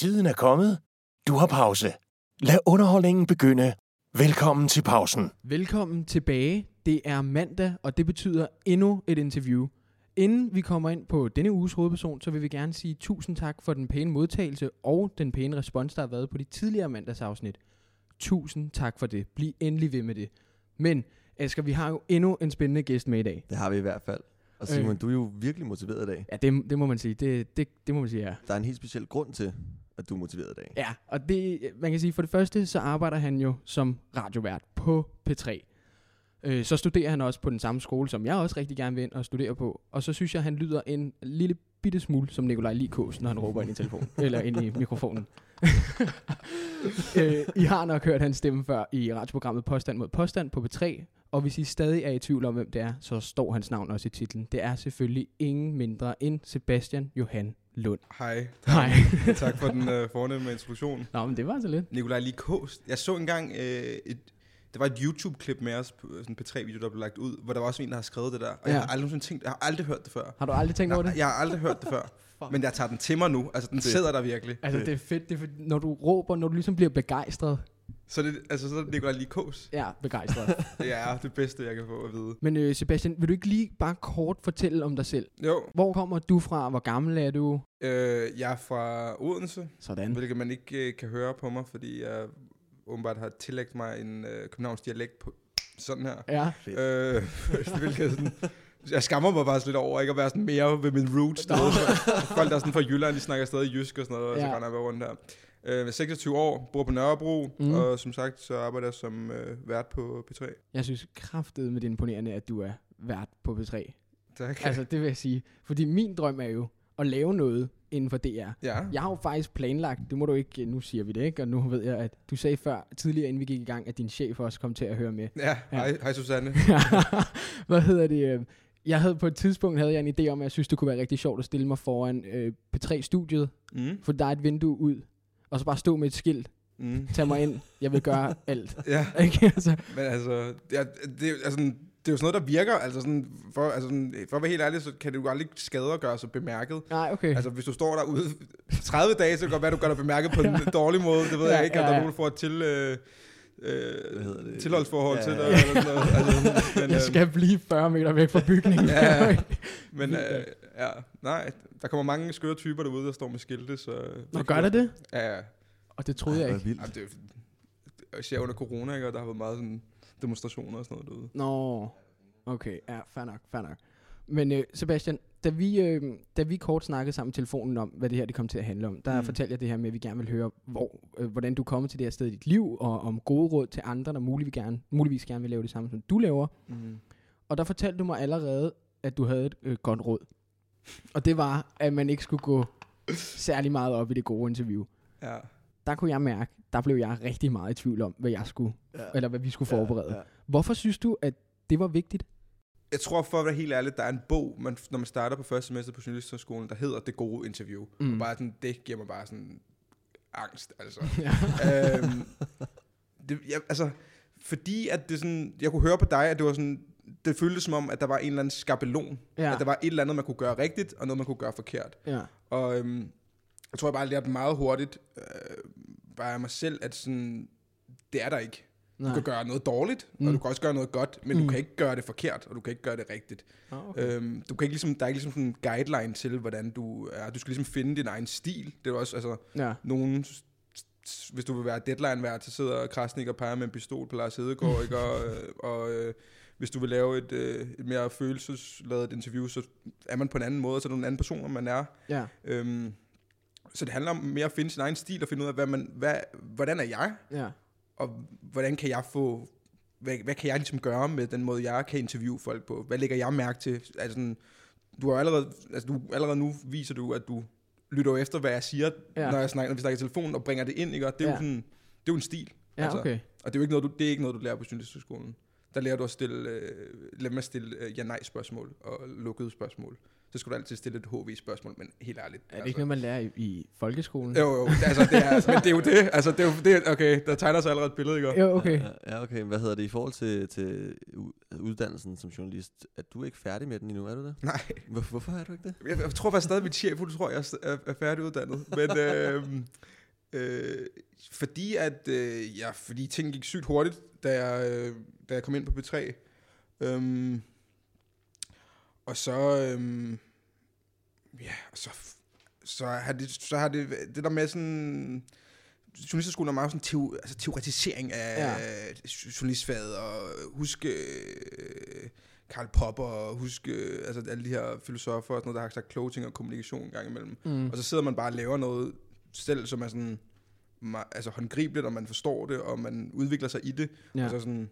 Tiden er kommet. Du har pause. Lad underholdningen begynde. Velkommen til pausen. Velkommen tilbage. Det er mandag, og det betyder endnu et interview. Inden vi kommer ind på denne uges hovedperson, så vil vi gerne sige tusind tak for den pæne modtagelse og den pæne respons, der har været på de tidligere mandagsafsnit. Tusind tak for det. Bliv endelig ved med det. Men Asger, vi har jo endnu en spændende gæst med i dag. Det har vi i hvert fald. Og Simon, Øh. du er jo virkelig motiveret i dag. Ja, det, det må man sige. Det, det, det må man sige, ja. Der er en helt speciel grund til, at du er motiveret i dag. Ja, og det, man kan sige, for det første, så arbejder han jo som radiovært på P3. Øh, så studerer han også på den samme skole, som jeg også rigtig gerne vil ind og studere på. Og så synes jeg, han lyder en lille bitte smule som Nikolaj Likås, når han råber ind i telefonen, eller ind i mikrofonen. øh, I har nok hørt hans stemme før i radioprogrammet Påstand mod Påstand på P3, og hvis I stadig er i tvivl om, hvem det er, så står hans navn også i titlen. Det er selvfølgelig ingen mindre end Sebastian Johan Lund. Hej. Hej. tak for den øh, fornemme introduktion. Nå, men det var så lidt. Nikolaj Likås. Jeg så engang øh, et, der var et YouTube-klip med os, sådan en P3-video, der blev lagt ud, hvor der var også en, der har skrevet det der. Og ja. Jeg har aldrig nogensinde tænkt, jeg har aldrig hørt det før. Har du aldrig tænkt over det? Jeg, har aldrig hørt det før. Men jeg tager den til mig nu. Altså, den sidder der virkelig. Altså, det er fedt, det er fedt, når du råber, når du ligesom bliver begejstret. Så det, altså, så er det Nikolaj Likås. Ja, begejstret. Det er det bedste, jeg kan få at vide. Men øh, Sebastian, vil du ikke lige bare kort fortælle om dig selv? Jo, Hvor kommer du fra? Hvor gammel er du? øh, jeg er fra Odense, Sådan. hvilket man ikke øh, kan høre på mig, fordi jeg åbenbart har tillægt mig en øh, københavns dialekt på sådan her. Ja. Øh, hvilket sådan, jeg skammer mig bare lidt over ikke at være sådan mere ved min roots. Folk der er sådan fra Jylland, de snakker stadig jysk og sådan noget, og så Ja. kan jeg være rundt der. Øh, jeg er 26 år, bor på Nørrebro, Mm. og som sagt, så arbejder jeg som øh, vært på P3. Jeg synes kraftet med det er imponerende, at du er vært på P3. Tak. Altså, det vil jeg sige. Fordi min drøm er jo at lave noget inden for DR. ja. Jeg har jo faktisk planlagt, det må du ikke, nu siger vi det ikke, og nu ved jeg, at du sagde før, tidligere inden vi gik i gang, at din chef også kom til at høre med. Ja, hej, hej Susanne. Hvad hedder det? øh, Jeg havde på et tidspunkt havde jeg en idé om, at jeg synes, det kunne være rigtig sjovt at stille mig foran øh, P3-studiet, Mm. for der er et vindue ud, og så bare stå med et skilt, Mm. tag mig ind, jeg vil gøre alt. Ja, Ikke? altså, men altså, ja, det, er- altså, det er jo sådan noget, der virker. Altså sådan, for, altså sådan, for at være helt ærlig, så kan det jo aldrig skade at gøre sig bemærket. nej, okay. Altså, hvis du står derude 30 dage, så kan det godt være, du gør dig bemærket på en dårlig måde. Det ved Ja, jeg ikke, at ja, der er ja. nogen, der får et til, øh, øh, det? tilholdsforhold Ja, til ja. dig. Eller sådan noget. Altså, men, jeg øh, skal blive 40 meter væk fra bygningen. Ja, ja. men øh, ja, nej, der kommer mange skøre typer derude, der står med skilte. Så Nå, gør der det? Ja, ja. Og det troede jeg Ej, ikke. vildt. Jamen, det er især under corona, ikke, og der har været meget sådan demonstrationer og sådan noget derude. Nå, okay, ja, fair nok, fair nok. Men øh, Sebastian, da vi, øh, da vi kort snakkede sammen i telefonen om, hvad det her det kom til at handle om, der mm. Fortalte jeg det her med, at vi gerne vil høre, hvor, øh, hvordan du er kommet til det her sted i dit liv, og om gode råd til andre, der muligvis gerne, muligvis gerne vil lave det samme, som du laver. Mm. Og der fortalte du mig allerede, at du havde et øh, godt råd. Og det var, at man ikke skulle gå særlig meget op i det gode interview. Ja. Der kunne jeg mærke, der blev jeg rigtig meget i tvivl om, hvad jeg skulle, Ja. eller hvad vi skulle forberede. Ja, ja. Hvorfor synes du, at det var vigtigt? Jeg tror, for at være helt ærlig, der er en bog, man, når man starter på første semester på Journalisthøjskolen, der hedder Det gode interview. Mm. Og bare sådan, det giver mig bare sådan angst, altså. Ja. øhm, det, jeg, altså, fordi at det sådan, jeg kunne høre på dig, at det var sådan, det føltes som om, at der var en eller anden skabelon. Ja. At der var et eller andet, man kunne gøre rigtigt, og noget, man kunne gøre forkert. Ja. Og øhm, jeg tror, jeg bare lærte meget hurtigt, øh, bare af mig selv, at sådan, det er der ikke. Du Nej. kan gøre noget dårligt, mm. Og du kan også gøre noget godt, men Mm. du kan ikke gøre det forkert, og du kan ikke gøre det rigtigt. Ah, okay. Øhm, du kan ikke ligesom, der er ikke ligesom sådan en guideline til, hvordan du er. Du skal ligesom finde din egen stil. Det er også, altså, ja. nogen, hvis du vil være deadline vært, så sidder Krasnik og peger med en pistol på Lars Hedegaard, ikke? Og, øh, og øh, hvis du vil lave et, øh, et mere følelsesladet interview, så er man på en anden måde, så er du en anden person, end man er. Ja. Øhm, så det handler om mere at finde sin egen stil og finde ud af, hvad man, hvad, hvordan er jeg, Ja. og hvordan kan jeg få, hvad, hvad kan jeg ligesom gøre med den måde, jeg kan interviewe folk på? Hvad lægger jeg mærke til? Altså, sådan, du har allerede, altså du, allerede nu viser du, at du lytter efter, hvad jeg siger, Ja. når, jeg snakker, når vi snakker i telefon, og bringer det ind, ikke? Og det er, Ja. jo sådan, det er jo en stil. Ja, okay. Og det er jo ikke noget, du, det er ikke noget, du lærer på journalisthøjskolen. Der lærer du at stille, øh, lad mig stille øh, ja-nej-spørgsmål og lukkede spørgsmål. Så skal du altid stille et HV-spørgsmål, men helt ærligt. Er det ikke noget, man lærer i, i folkeskolen? Jo, jo, altså det er, men det er jo det. Altså det er jo det, okay, der tegner sig allerede et billede, ikke? Jo, okay. Ja, ja, okay. Hvad hedder det i forhold til, til uddannelsen som journalist, at du er ikke færdig med den endnu, er du det? Nej, Hvor, hvorfor er du ikke det? jeg, jeg tror faktisk stadig, mit chef, hun tror, jeg er, er, er færdiguddannet. Men øh, øh, fordi at øh, ja, fordi ting gik sygt hurtigt, da jeg, øh, da jeg kom ind på P3. Øhm, og så, øhm, ja, og så, så har det, så har det, det der med sådan, journalisterskolen er meget sådan teo, altså teoretisering af Ja. ja. journalistfaget, og huske øh, Karl Popper, og huske øh, altså alle de her filosofer, og sådan noget, der har sagt kloge ting og kommunikation en gang imellem. Mm. Og så sidder man bare og laver noget selv, som er sådan, altså håndgribeligt, og man forstår det, og man udvikler sig i det, Ja. og så sådan,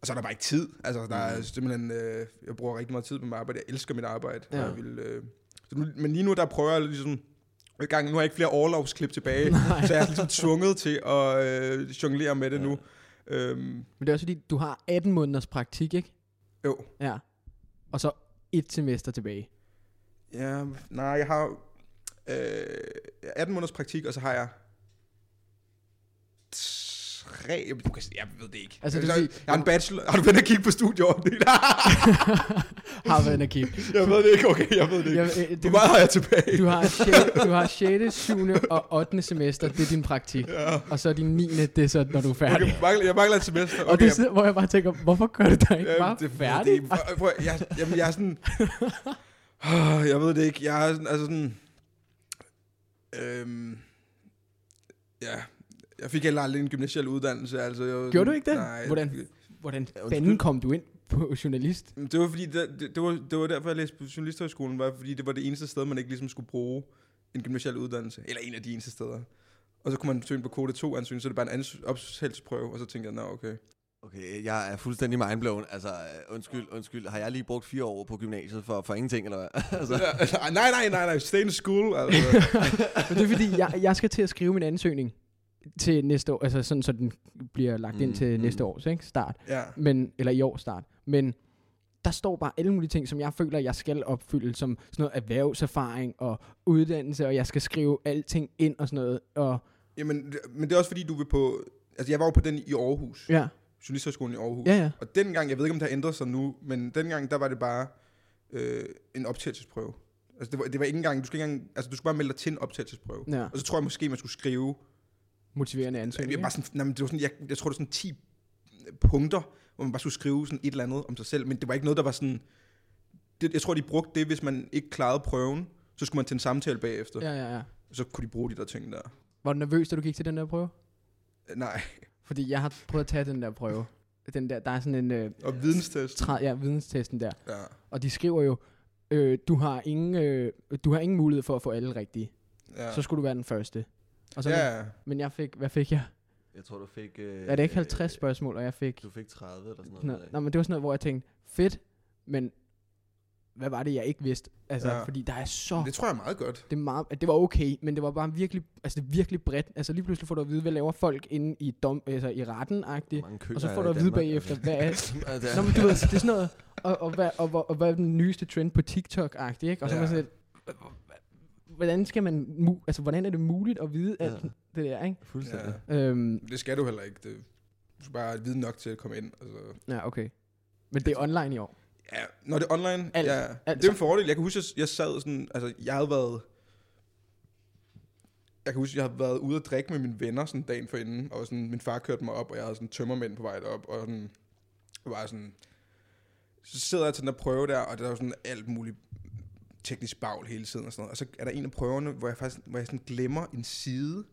og så er der bare ikke tid. Altså, der er Mhm. simpelthen, øh, jeg bruger rigtig meget tid på mit arbejde. Jeg elsker mit arbejde. Ja. Ja. Jeg vil, øh, så nu, men lige nu, der prøver jeg ligesom, i gang, nu har jeg ikke flere overlovsklip tilbage, Nej. så jeg er ligesom tvunget til at øh, jonglere med det Ja. nu. Øhm, Men det er også fordi, du har 18 måneders praktik, ikke? jo. Ja. Og så et semester tilbage. Ja, nej, jeg har øh, 18 måneders praktik, og så har jeg tre... Du kan, jeg ved det ikke. Altså, det jeg, sige- jeg har en bachelor. Har du været at kigge på studieordningen? Har været en kigge. jeg ved det ikke, okay, jeg ved det ikke. Jeg, øh, Hvor det, meget har jeg tilbage? du har 6, du har 6., 7. og 8. semester, det er din praktik. Ja. Og så din 9. det er så, når du er færdig. Okay, mangler, jeg mangler et semester. Okay, og det er sådan, hvor jeg bare tænker, hvorfor gør du dig ikke Jamen, bare det, færdig? Det, prøv, prøv, jeg, jamen, jeg er sådan... Jeg ved det ikke. Jeg er sådan, altså sådan... Øhm, ja, jeg fik heller aldrig en gymnasial uddannelse. Altså, jeg, var Gjorde du ikke det? Nej. Hvordan, hvordan fanden kom du ind på journalist? Det var fordi, det, det, det, var, det var derfor, jeg læste på Journalisthøjskolen, var fordi det var det eneste sted, man ikke ligesom skulle bruge en gymnasial uddannelse. Eller en af de eneste steder. Og så kunne man søge på kode 2 ansøgning, så er det bare en ans- optagelsesprøve, og så tænkte jeg, nå okay. Okay, jeg er fuldstændig mindblown. Altså, øh, undskyld, undskyld. Har jeg lige brugt fire år på gymnasiet for, for ingenting, eller hvad? altså, nej, nej, nej, nej, stay in school. Altså. Men det er fordi, jeg, jeg skal til at skrive min ansøgning til næste år, altså sådan, så den bliver lagt ind Mm, til mm. næste års ikke? start. ja. men, eller i år start. Men der står bare alle mulige ting, som jeg føler, jeg skal opfylde, som sådan noget erhvervserfaring og uddannelse, og jeg skal skrive alting ind og sådan noget. Og Jamen, men det er også fordi, du vil på... Altså, jeg var jo på den i Aarhus. ja, Journalisthøjskolen i Aarhus. ja, ja. Og dengang, jeg ved ikke, om det har ændret sig nu, men dengang, der var det bare øh, en optagelsesprøve. Altså, det var, det var ikke engang... Du, skal ikke engang, altså, du skulle bare melde dig til en optagelsesprøve. ja. Og så tror jeg måske, man skulle skrive... Motiverende ansøgning. jeg, bare sådan, nej, det var sådan, jeg, jeg tror, det var sådan 10 punkter, hvor man bare skulle skrive sådan et eller andet om sig selv. Men det var ikke noget, der var sådan... Det, jeg tror, de brugte det, hvis man ikke klarede prøven. Så skulle man til en samtale bagefter. Ja. Ja, ja. Så kunne de bruge de der ting der. Var du nervøs, da du gik til den der prøve? Øh, Nej. Fordi jeg har prøvet at tage den der prøve. Den der, der er sådan en øh, Og videnstest. træ, ja, videnstesten der. Ja. Og de skriver jo, øh, du, har ingen, øh, du har ingen mulighed for at få alle rigtige. Ja. Så skulle du være den første. Og så, ja. ja. Men jeg fik, hvad fik jeg? jeg tror, du fik... Øh, Er det ikke 50 spørgsmål, og jeg fik... Du fik 30 eller sådan noget. noget. Nej, men det var sådan noget, hvor jeg tænkte, fedt, men hvad var det, jeg ikke vidste? Altså, Ja. ja. fordi der er så... Det tror jeg er meget godt. Det, er meget, at det var okay, men det var bare virkelig, altså det er virkelig bredt. Altså lige pludselig får du at vide, hvad laver folk inde i, dom, altså i retten Og så får du at vide bagefter, hvad er... altså. det Nå, men du ved, det er sådan noget, og, og, hvad, og, og, og hvad er den nyeste trend på TikTok-agtigt, ikke? Og så er man Ja. sådan lidt, hvordan skal man, mu- altså hvordan er det muligt at vide alt Ja. det der, ikke? Fuldstændig. Ja. Øhm, Det skal du heller ikke. Det, du skal bare vide nok til at komme ind. Altså. ja, okay. Men det er online i år. Ja, når det er online, Alt. ja, Alt. det er en fordel. Jeg kan huske, at jeg sad sådan, altså jeg havde været, jeg kan huske, at jeg havde været ude at drikke med mine venner sådan dagen for inden, og sådan, min far kørte mig op, og jeg havde sådan tømmermænd på vej op, og sådan, jeg var sådan, så sidder jeg til den der prøve der, og der er jo sådan alt muligt teknisk bagl hele tiden og sådan noget. Og så er der en af prøverne, hvor jeg faktisk hvor jeg sådan glemmer en side,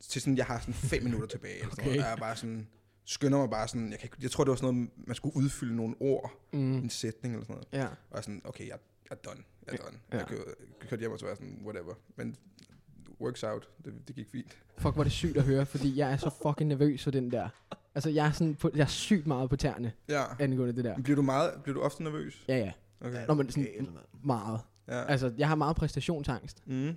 til sådan, jeg har sådan fem minutter tilbage. Eller sådan Okay. noget. Og jeg er bare sådan, skynder mig bare sådan, jeg, kan, jeg tror, det var sådan noget, man skulle udfylde nogle ord, Mm. en sætning eller sådan noget. Ja. Og jeg er sådan, okay, jeg, jeg er done. Jeg er done. Ja. Jeg kørte, kørte hjem og så var sådan, whatever. Men works out. Det, det gik fint. Fuck, er det sygt at høre, fordi jeg er så fucking nervøs for den der. Altså, jeg er, sådan på, jeg er sygt meget på tæerne Ja. angående det der. Men bliver du, meget, bliver du ofte nervøs? Ja, ja. Okay. Nå, men sådan mand. meget. Ja. Altså, jeg har meget præstationsangst Mm.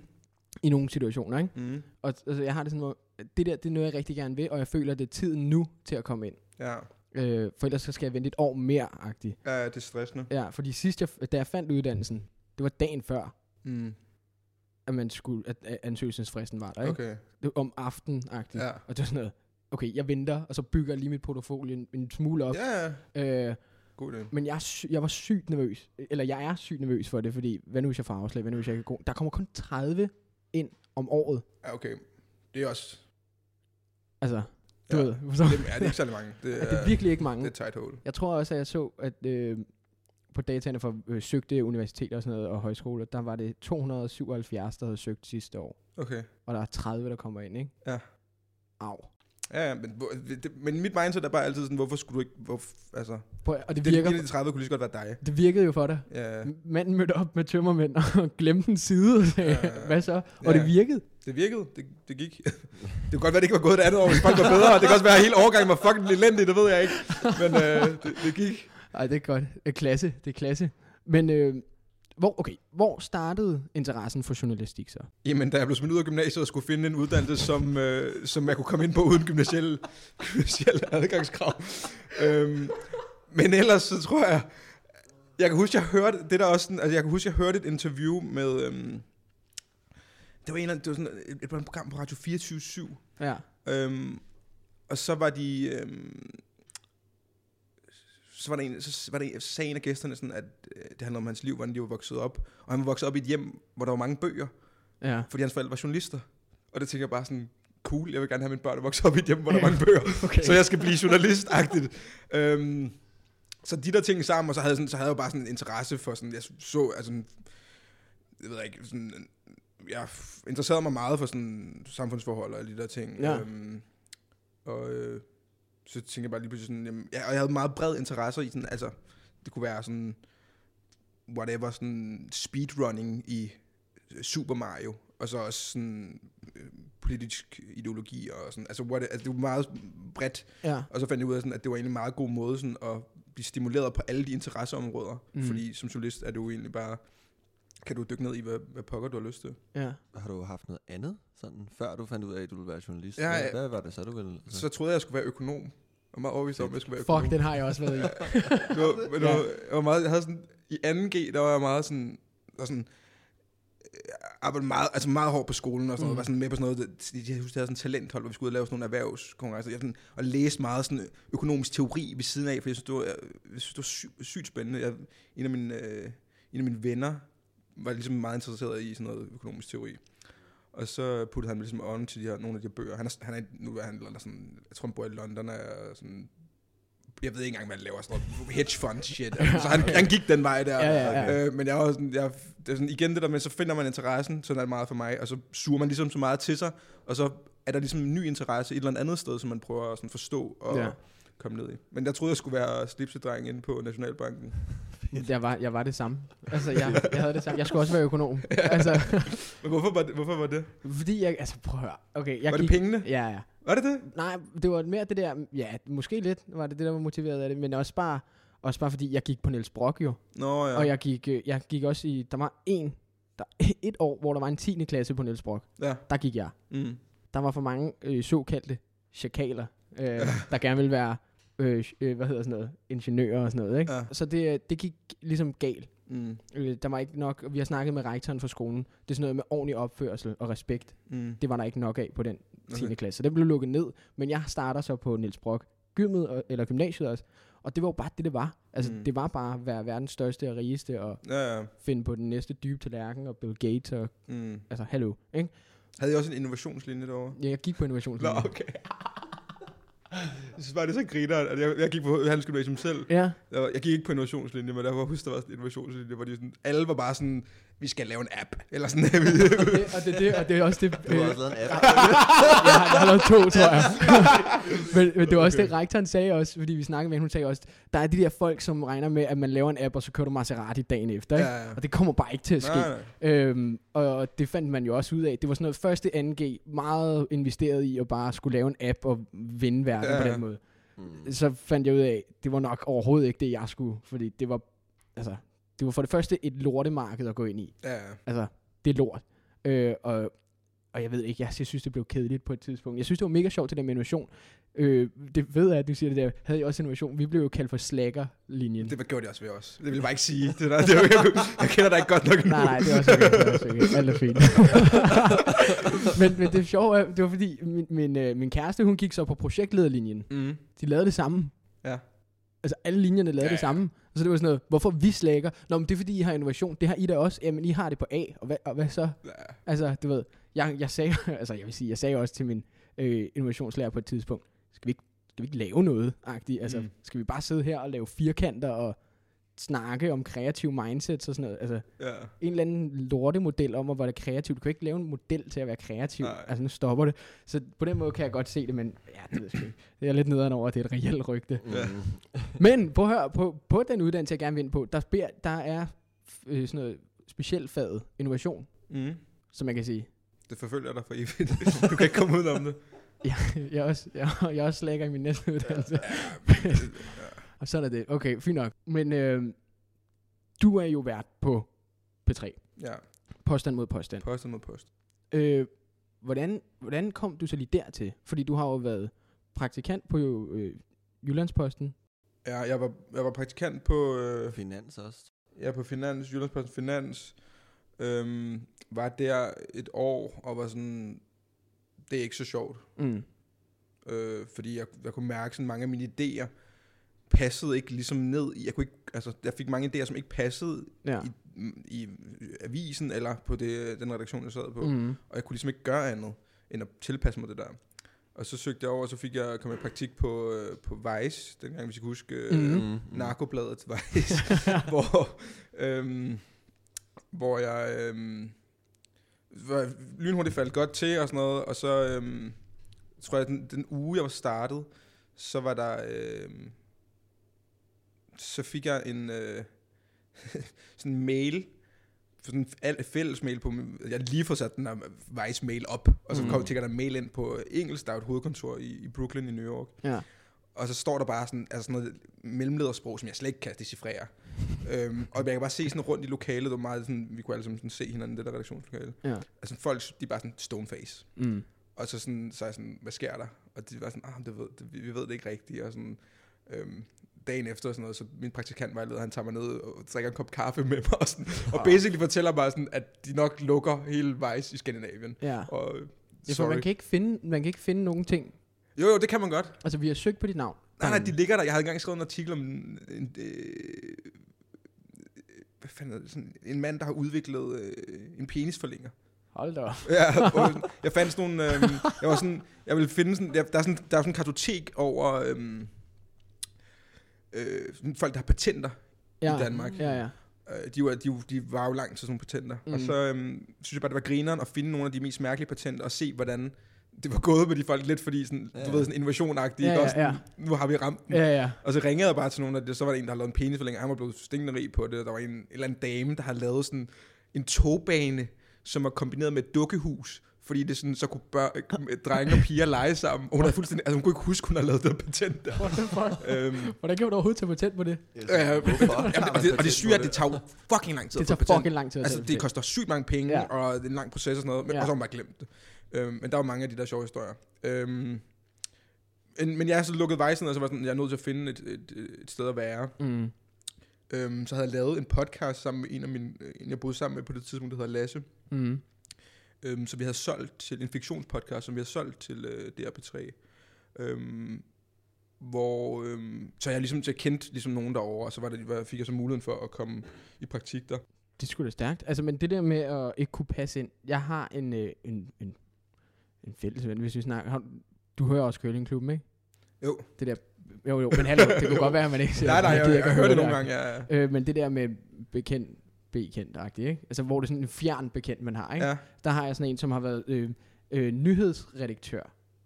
i nogle situationer, ikke? Mm. Og altså, jeg har det sådan, hvor det der, det er noget, jeg rigtig gerne vil, og jeg føler, det er tiden nu til at komme ind. Ja. Øh, for ellers så skal jeg vente et år mere, agtigt. ja, det er stressende. Ja, fordi sidst, jeg, da jeg fandt uddannelsen, det var dagen før, Mm. at man skulle, at, at ansøgelsesfristen var der, ikke? Okay. Det var om aftenen, agtigt. Ja. Og det var sådan noget, okay, jeg venter, og så bygger jeg lige mit portfolio en, en smule op. Ja, ja. Øh, god idé. Men jeg, er sy- jeg var sygt nervøs. Eller jeg er sygt nervøs for det, fordi hvad nu hvis jeg får afslag? Hvad nu hvis jeg ikke er god? Der kommer kun 30 ind om året. Ja, okay. Det er også... Altså, du Ja. ved. Så, Det, ja, det er ikke særlig mange. Det det er virkelig ikke mange. Det er tight hole. Jeg tror også, at jeg så, at øh, på dataene for øh, søgte universiteter og sådan noget, og højskoler, der var det 277, der havde søgt sidste år. Okay. Og der er 30, der kommer ind, ikke? Ja. Au. Ja, ja, men, det, men mit mindset er bare altid sådan, hvorfor skulle du ikke... Hvor, altså, Prøv, og det virker, virker, de 30 kunne lige så godt være dig. det virkede jo for dig. Ja, Manden mødte op med tømmermænd og glemte en side og sagde, Ja, hvad så? Og Ja. det virkede. det virkede. Det, det gik. det kunne godt være, det ikke var gået et andet år, hvis folk var bedre. Det kan også være, at hele årgangen var fucking elendig, det ved jeg ikke. Men øh, det, det gik. Ej, det er godt. Det er klasse. Det er klasse. Men øh, hvor, okay, hvor startede interessen for journalistik så? Jamen, da jeg blev smidt ud af gymnasiet og skulle finde en uddannelse, som, øh, som jeg kunne komme ind på uden gymnasielle, gymnasielle adgangskrav. øhm, men ellers så tror jeg... Jeg kan huske, jeg hørte, det der også sådan, altså jeg kan huske, jeg hørte et interview med... Øhm, det var, en det var sådan et, et, program på Radio 24 Ja. Øhm, og så var de... Øhm, så var der en, så var der en, så sagde en af gæsterne sådan, at øh, det handlede om hans liv, hvordan de var vokset op. Og han var vokset op i et hjem, hvor der var mange bøger, Ja. fordi hans forældre var journalister. Og det tænker jeg bare sådan, cool, jeg vil gerne have mine børn at vokse op i et hjem, hvor der er mange bøger. Okay. Så jeg skal blive journalist-agtigt. øhm, så de der ting sammen, og så havde, jeg sådan, så havde jeg jo bare sådan en interesse for sådan, jeg så, altså, jeg ved ikke, sådan, jeg interesserede mig meget for sådan samfundsforhold og de der ting. Ja. Øhm, og øh, så tænkte jeg bare lige pludselig sådan, jamen, ja, og jeg havde meget bred interesse i sådan, altså, det kunne være sådan, whatever, sådan speedrunning i øh, Super Mario, og så også sådan øh, politisk ideologi og sådan, altså, what, altså det var meget bredt, Ja. og så fandt jeg ud af, sådan, at det var egentlig en meget god måde sådan, at blive stimuleret på alle de interesseområder, mm. fordi som journalist er du egentlig bare, kan du dykke ned i, hvad, hvad pokker du har lyst til. Ja. Har du haft noget andet, sådan, før du fandt ud af, at du ville være journalist? Ja, hvad, ja. hvad var det så, du ville? Altså? Så troede jeg, jeg skulle være økonom. Jeg var meget overbevist om, at jeg skulle være økonom. Fuck, den har jeg også været i. Det var, men det var, jeg var meget, jeg havde sådan, i 2G, der var jeg meget sådan, der sådan, jeg arbejdede meget, altså meget hårdt på skolen og sådan noget, Mm. var sådan med på sådan noget, det, jeg husker, jeg havde sådan en talenthold, hvor vi skulle ud og lave sådan nogle erhvervskonkurrencer, jeg sådan, og læste meget sådan økonomisk teori ved siden af, for jeg synes, det var, jeg, synes, det var sygt, sygt spændende. Jeg, en, af mine, øh, en af mine venner var ligesom meget interesseret i sådan noget økonomisk teori. Og så puttede han mig ligesom on til de her, nogle af de her bøger. Han er, han er nu er han eller sådan, jeg tror han bor i London, og er sådan jeg ved ikke engang, hvad han laver, sådan noget hedge fund shit. Så han, han gik den vej der. Ja, ja, ja. Øh, men jeg var sådan, jeg, det er sådan, igen det der med, så finder man interessen, sådan er det meget for mig, og så suger man ligesom så meget til sig, og så er der ligesom en ny interesse et eller andet sted, som man prøver at sådan forstå og ja. komme ned i. Men jeg troede, jeg skulle være slipsedreng inde på Nationalbanken. Jeg var, jeg var det samme. Altså, jeg, jeg havde det samme. Jeg skulle også være økonom. Altså, Men hvorfor var det? Hvorfor var det? fordi jeg, altså prøv at høre. Okay, jeg var gik, det pengene? Ja, ja. Var det det? Nej, det var mere det der, ja, måske lidt var det det, der var motiveret af det, men også bare, også bare fordi jeg gik på Niels Brock jo, Nå ja. ja. og jeg gik, øh, jeg gik også i, der var en, der, et år, hvor der var en 10. klasse på Niels Brock, ja. der gik jeg. Mm. Der var for mange øh, såkaldte chakaler, øh, der gerne ville være, øh, øh, hvad hedder sådan noget, ingeniører og sådan noget, ikke? Ja. Så det, øh, det gik ligesom galt. Mm. Øh, der var ikke nok, vi har snakket med rektoren for skolen, det er sådan noget med ordentlig opførsel og respekt. Mm. Det var der ikke nok af på den 10. Okay. klasse. Så det blev lukket ned. Men jeg starter så på Niels Brock gymmet, og- eller gymnasiet også. Og det var jo bare det, det var. Altså, mm. Det var bare at være verdens største og rigeste, og Ja, ja. finde på den næste dybe tallerken, og Bill Gates, og Mm. altså, hallo, ikke? Havde I også en innovationslinje derovre? Ja, jeg gik på Nå, innovationslinjen. okay. Jeg synes bare, det er så griner, at jeg, jeg gik på handelsgymnasium selv. Ja, jeg gik ikke på innovationslinje, men der var husk, der var sådan en innovationslinje, hvor de sådan, alle var bare sådan, vi skal lave en app. Eller sådan, og det, og det, det, og det er også det... Du har øh, også lavet en app. jeg, har, jeg har lavet to, tror jeg. men, men det var også det, rektoren sagde også, fordi vi snakkede med hende, hun sagde også, der er de der folk, som regner med, at man laver en app, og så kører du Maserati dagen efter, ikke? Ja, ja. Og det kommer bare ikke til at ske. Nej, nej. Øhm, og det fandt man jo også ud af. Det var sådan noget første 2G, meget investeret i at bare skulle lave en app og vinde verden ja, Ja, på den måde. Mm. Så fandt jeg ud af, det var nok overhovedet ikke det, jeg skulle. Fordi det var, altså, det var for det første et lortemarked at gå ind i. Ja. Altså, det er lort. Øh, og, og jeg ved ikke, jeg, synes, det blev kedeligt på et tidspunkt. Jeg synes, det var mega sjovt til den med innovation. Øh, det ved jeg, at du siger det der. Havde jeg også innovation? Vi blev jo kaldt for slacker-linjen. Det var gjort jeg også ved os. Det vil jeg bare ikke sige. Det der, det var, jeg, jeg kender dig ikke godt nok nu. Nej, nej, det er også okay. Det er også okay. Alt er fint. men, men det sjove er, det var fordi, min, min, øh, min kæreste, hun gik så på projektlederlinjen. Mm. De lavede det samme. Ja. Altså alle linjerne lavede Ja, ja, det samme. Så det var sådan noget, hvorfor vi slækker? Nå, men det er fordi, I har innovation. Det har I da også. Jamen, I har det på A. Og hvad, og hvad så? Ja. Altså, du ved, jeg, jeg sagde, altså jeg vil sige, jeg sagde også til min øh, innovationslærer på et tidspunkt, skal vi ikke, skal vi ikke lave noget? Agtigt? Altså, Mm. skal vi bare sidde her og lave firkanter og snakke om kreative mindsets og sådan noget? Altså, ja. en eller anden lortemodel om at være kreativ. Du kan ikke lave en model til at være kreativ. Nej. Altså, nu stopper det. Så på den måde kan jeg godt se det, men ja, det ved jeg. Det er lidt nederen over, at det er et reelt rygte. Mm. Ja. Men prøv at høre, på, på den uddannelse, jeg gerne vil ind på, der, beder, der er øh, sådan noget specielt faget innovation, Mm. som man kan sige. Det forfølger dig for evigt. du kan ikke komme ud om det. Jeg, jeg, er også, jeg, jeg er også slækker i min næste uddannelse. Og sådan er det. Okay, fint nok. Men øh, du er jo vært på P3. Ja, Påstand mod påstand. post mod post. Øh, hvordan, hvordan kom du så lige dertil? Fordi du har jo været praktikant på øh, Jyllandsposten. Ja, jeg var, jeg var praktikant på, øh, Finans også. ja, på Finans, Jyllandsposten Finans. Øhm, var der et år og var sådan, det er ikke så sjovt. Mm. Øh, fordi jeg, jeg kunne mærke sådan mange af mine idéer passede ikke ligesom ned i, jeg kunne ikke, altså jeg fik mange idéer, som ikke passede Ja. i, i avisen eller på det, den redaktion, jeg sad på. Mm. Og jeg kunne ligesom ikke gøre andet, end at tilpasse mig det der. Og så søgte jeg over, og så fik jeg kom i praktik på, øh, på Vice, dengang hvis I kan huske øh, mm. narkobladet Vice, hvor, øhm, hvor jeg øhm, var lynhurtigt faldt godt til og sådan noget, og så øhm, tror jeg, den, den uge jeg var startet, så var der, øhm, så fik jeg en øh, sådan mail, sådan en fælles mail på, jeg lige fået sat den der Vice mail op, og så Mm. kom tjekker der mail ind på engelsk, der er et hovedkontor i, i Brooklyn i New York, Ja. og så står der bare sådan, altså sådan noget mellemledersprog, som jeg slet ikke kan decifrere. øhm, og jeg kan bare se sådan rundt i lokalet, det var meget sådan, vi kunne alle sammen sådan se hinanden i det der redaktionslokale. Ja. Altså folk, de er bare sådan stoneface. Mm. Og så, sådan, så er jeg sådan, hvad sker der? Og de var sådan, ah, det ved, det, vi vi ved det ikke rigtigt. Og sådan, øhm, dagen efter og sådan noget, så min praktikantvejleder, han tager mig ned og drikker en kop kaffe med mig. Og, sådan, og basically fortæller mig sådan, at de nok lukker hele vejs i Skandinavien. Ja. Og, Ja, for man kan, ikke finde, man kan ikke finde nogen ting. Jo, jo, det kan man godt. Altså, vi har søgt på dit navn. Nej, nej, de ligger der. Jeg havde engang skrevet en artikel om en, en, øh, hvad fanden det? Sådan, en mand, der har udviklet øh, en penisforlænger. Hold da. Ja, og jeg fandt sådan nogle, øhm, jeg var sådan, jeg ville finde sådan, der, der er sådan, der er sådan en kartotek over øhm, øh, folk, der har patenter Ja. i Danmark. Ja, ja. Øh, de, var, de, de var jo langt til sådan nogle patenter. Mm. Og så øhm, synes jeg bare, det var grineren at finde nogle af de mest mærkelige patenter og se, hvordan det var gået med de folk lidt, fordi sådan, ja. Ja. du ved, sådan innovationagtigt, Ja, ikke? ja, Også sådan, nu har vi ramt den. Ja, ja. Og så ringede jeg bare til nogen af det, så var der en, der havde lavet en penisforlænger, han var blevet stinkende rig på det, og der var en, en eller anden dame, der har lavet sådan en togbane, som var kombineret med et dukkehus, fordi det sådan, så kunne bør, drenge og piger lege sammen. Og hun, havde fuldstændig, altså hun kunne ikke huske, hun havde lavet det patent der. What the fuck? øhm, Hvordan kan du overhovedet tage patent på det? ja, Hvorfor? Jamen, og, det, og det syge er, at det tager fucking lang tid Det at få tager patent. fucking lang tid at Altså, det koster sygt mange penge, Ja. og det er en lang proces og sådan noget, men, Ja. og så har man bare glemt det. Øhm, men der var mange af de der sjove historier. Øhm, men, men jeg er så lukket vejsen, og så var jeg sådan, jeg er nødt til at finde et, et, et sted at være. Mm. Øhm, så havde jeg lavet en podcast sammen med en af mine, en jeg boede sammen med på det tidspunkt, der hedder Lasse. Mm. Øhm, som vi havde solgt til en fiktionspodcast, som vi havde solgt til øh, DRP3. Øhm, hvor, øhm, så jeg ligesom, jeg kendte ligesom nogen derovre, og så var det, var- fik jeg så muligheden for at komme i praktik der. Det skulle da stærkt. Altså, men det der med at ikke kunne passe ind. Jeg har en, øh, en, en, en fælles ven, hvis vi snakker. Du hører også Curlingklubben, ikke? Jo. Det der, jo, jo, men hallo, det kunne godt være, at man ikke nej, nej, jeg, jeg, jeg at hørte det nogle gange, ja. Øh, men det der med bekendt, bekendt ikke? Altså, hvor det er sådan en fjern bekendt, man har, ikke? ja. Der har jeg sådan en, som har været øh, øh, nyhedsredaktør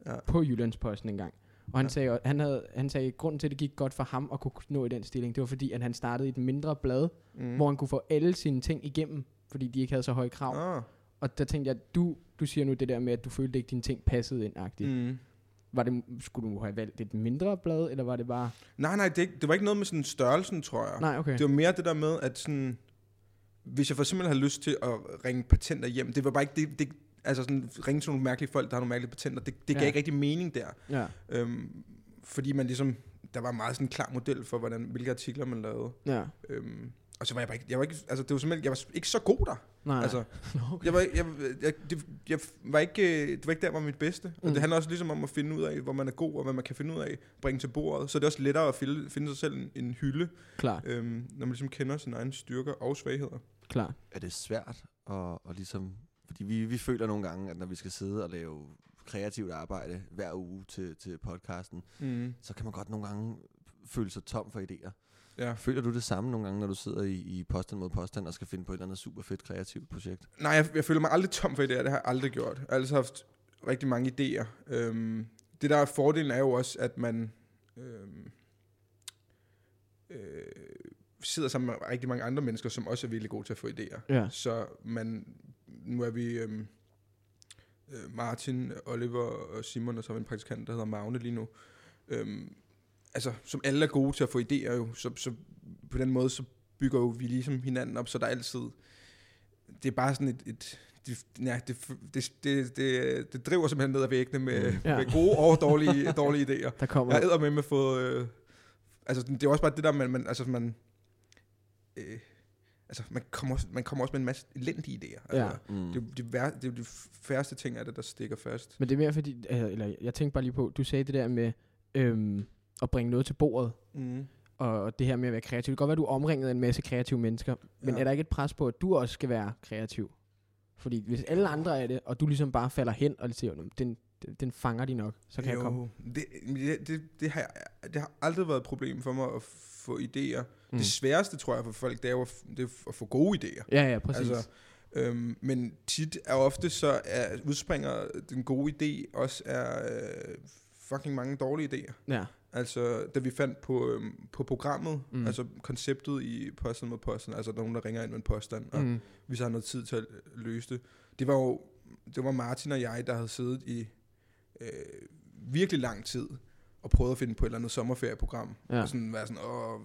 Ja. på Jyllandsposten engang. Og han, Ja. sagde, han, havde, han sagde, at grunden til, at det gik godt for ham at kunne nå i den stilling, det var fordi, at han startede i et mindre blad, Mm. hvor han kunne få alle sine ting igennem, fordi de ikke havde så høje krav. Ah. Og der tænkte jeg, du, du siger nu det der med, at du følte ikke, dine ting passede ind -agtigt. Mm. Mm. Var det, skulle du have valgt et mindre blad, eller var det bare... Nej, nej, det, det var ikke noget med sådan størrelsen, tror jeg. Nej, okay. Det var mere det der med, at sådan, hvis jeg for eksempel havde lyst til at ringe patenter hjem, det var bare ikke det, det altså sådan, ringe til nogle mærkelige folk, der har nogle mærkelige patenter, det, det gav Ja. ikke rigtig mening der. Ja, Øhm, fordi man ligesom, der var meget sådan en klar model for, hvordan, hvilke artikler man lavede. ja. Øhm, Og så var jeg bare ikke, jeg var ikke, altså det var simpelthen, jeg var ikke så god der. Nej, Altså, okay. jeg var, jeg, jeg, det, jeg var ikke, det var ikke der, var mit bedste. Og Mm. det handler også ligesom om at finde ud af, hvor man er god, og hvad man kan finde ud af, bringe til bordet. Så det er også lettere at finde, finde sig selv en, en hylde, Klart, øhm, når man ligesom kender sine egne styrker og svagheder. Klart. Er det svært at, at ligesom... Fordi vi, vi føler nogle gange, at når vi skal sidde og lave kreativt arbejde hver uge til, til podcasten, Mm. så kan man godt nogle gange føle sig tom for idéer. Ja. Føler du det samme nogle gange, når du sidder i, i påstand mod påstand og skal finde på et eller andet super fedt kreativt projekt? Nej, jeg, jeg føler mig aldrig tom for idéer. Det har jeg aldrig gjort. Jeg har altid haft rigtig mange idéer. Øhm, det der er fordelen er jo også, at man øhm, øh, sidder sammen med rigtig mange andre mennesker, som også er virkelig gode til at få idéer. Ja. Så man, nu er vi øhm, øh, Martin, Oliver og Simon, og så har vi en praktikant, der hedder Magne lige nu. Øhm, altså, som alle er gode til at få idéer jo, så, så på den måde, så bygger jo vi ligesom hinanden op, så der er altid, det er bare sådan et, et det, ja, det, det, det, det, det driver simpelthen ned ad væggene med, Mm. Ja. med gode og dårlige, dårlige idéer. Der kommer... Jeg æder med med at få... Øh, altså, det er også bare det der, man, man altså, man... Øh, altså, man kommer, også, man kommer også med en masse elendige idéer. Ja. Altså, Mm. det, er jo det, vær, det er jo de færreste ting af det, der stikker fast. Men det er mere fordi, øh, eller jeg tænkte bare lige på, du sagde det der med øhm, at bringe noget til bordet, Mm. og, det her med at være kreativ. Det kan godt være, at du er omringet af en masse kreative mennesker, men Ja. er der ikke et pres på, at du også skal være kreativ? Fordi hvis alle andre er det, og du ligesom bare falder hen og siger, "Nå, den, den, den fanger de nok, så kan jeg komme. Det, det, det, det, har, det har aldrig været et problem for mig at få idéer. Mm. Det sværeste, tror jeg, for folk, det er at, det er at få gode idéer. Ja, ja, præcis. Altså, øhm, men tit er ofte så er, udspringer den gode idé også er øh, fucking mange dårlige idéer. ja. Altså, da vi fandt på, øhm, på programmet, Mm. altså konceptet i Posten mod Posten, altså nogen, der ringer ind med en påstand, og Mm. vi så har noget tid til at løse det. Det var jo det var Martin og jeg, der havde siddet i øh, virkelig lang tid og prøvet at finde på et eller andet sommerferieprogram. Ja. Og sådan være sådan, og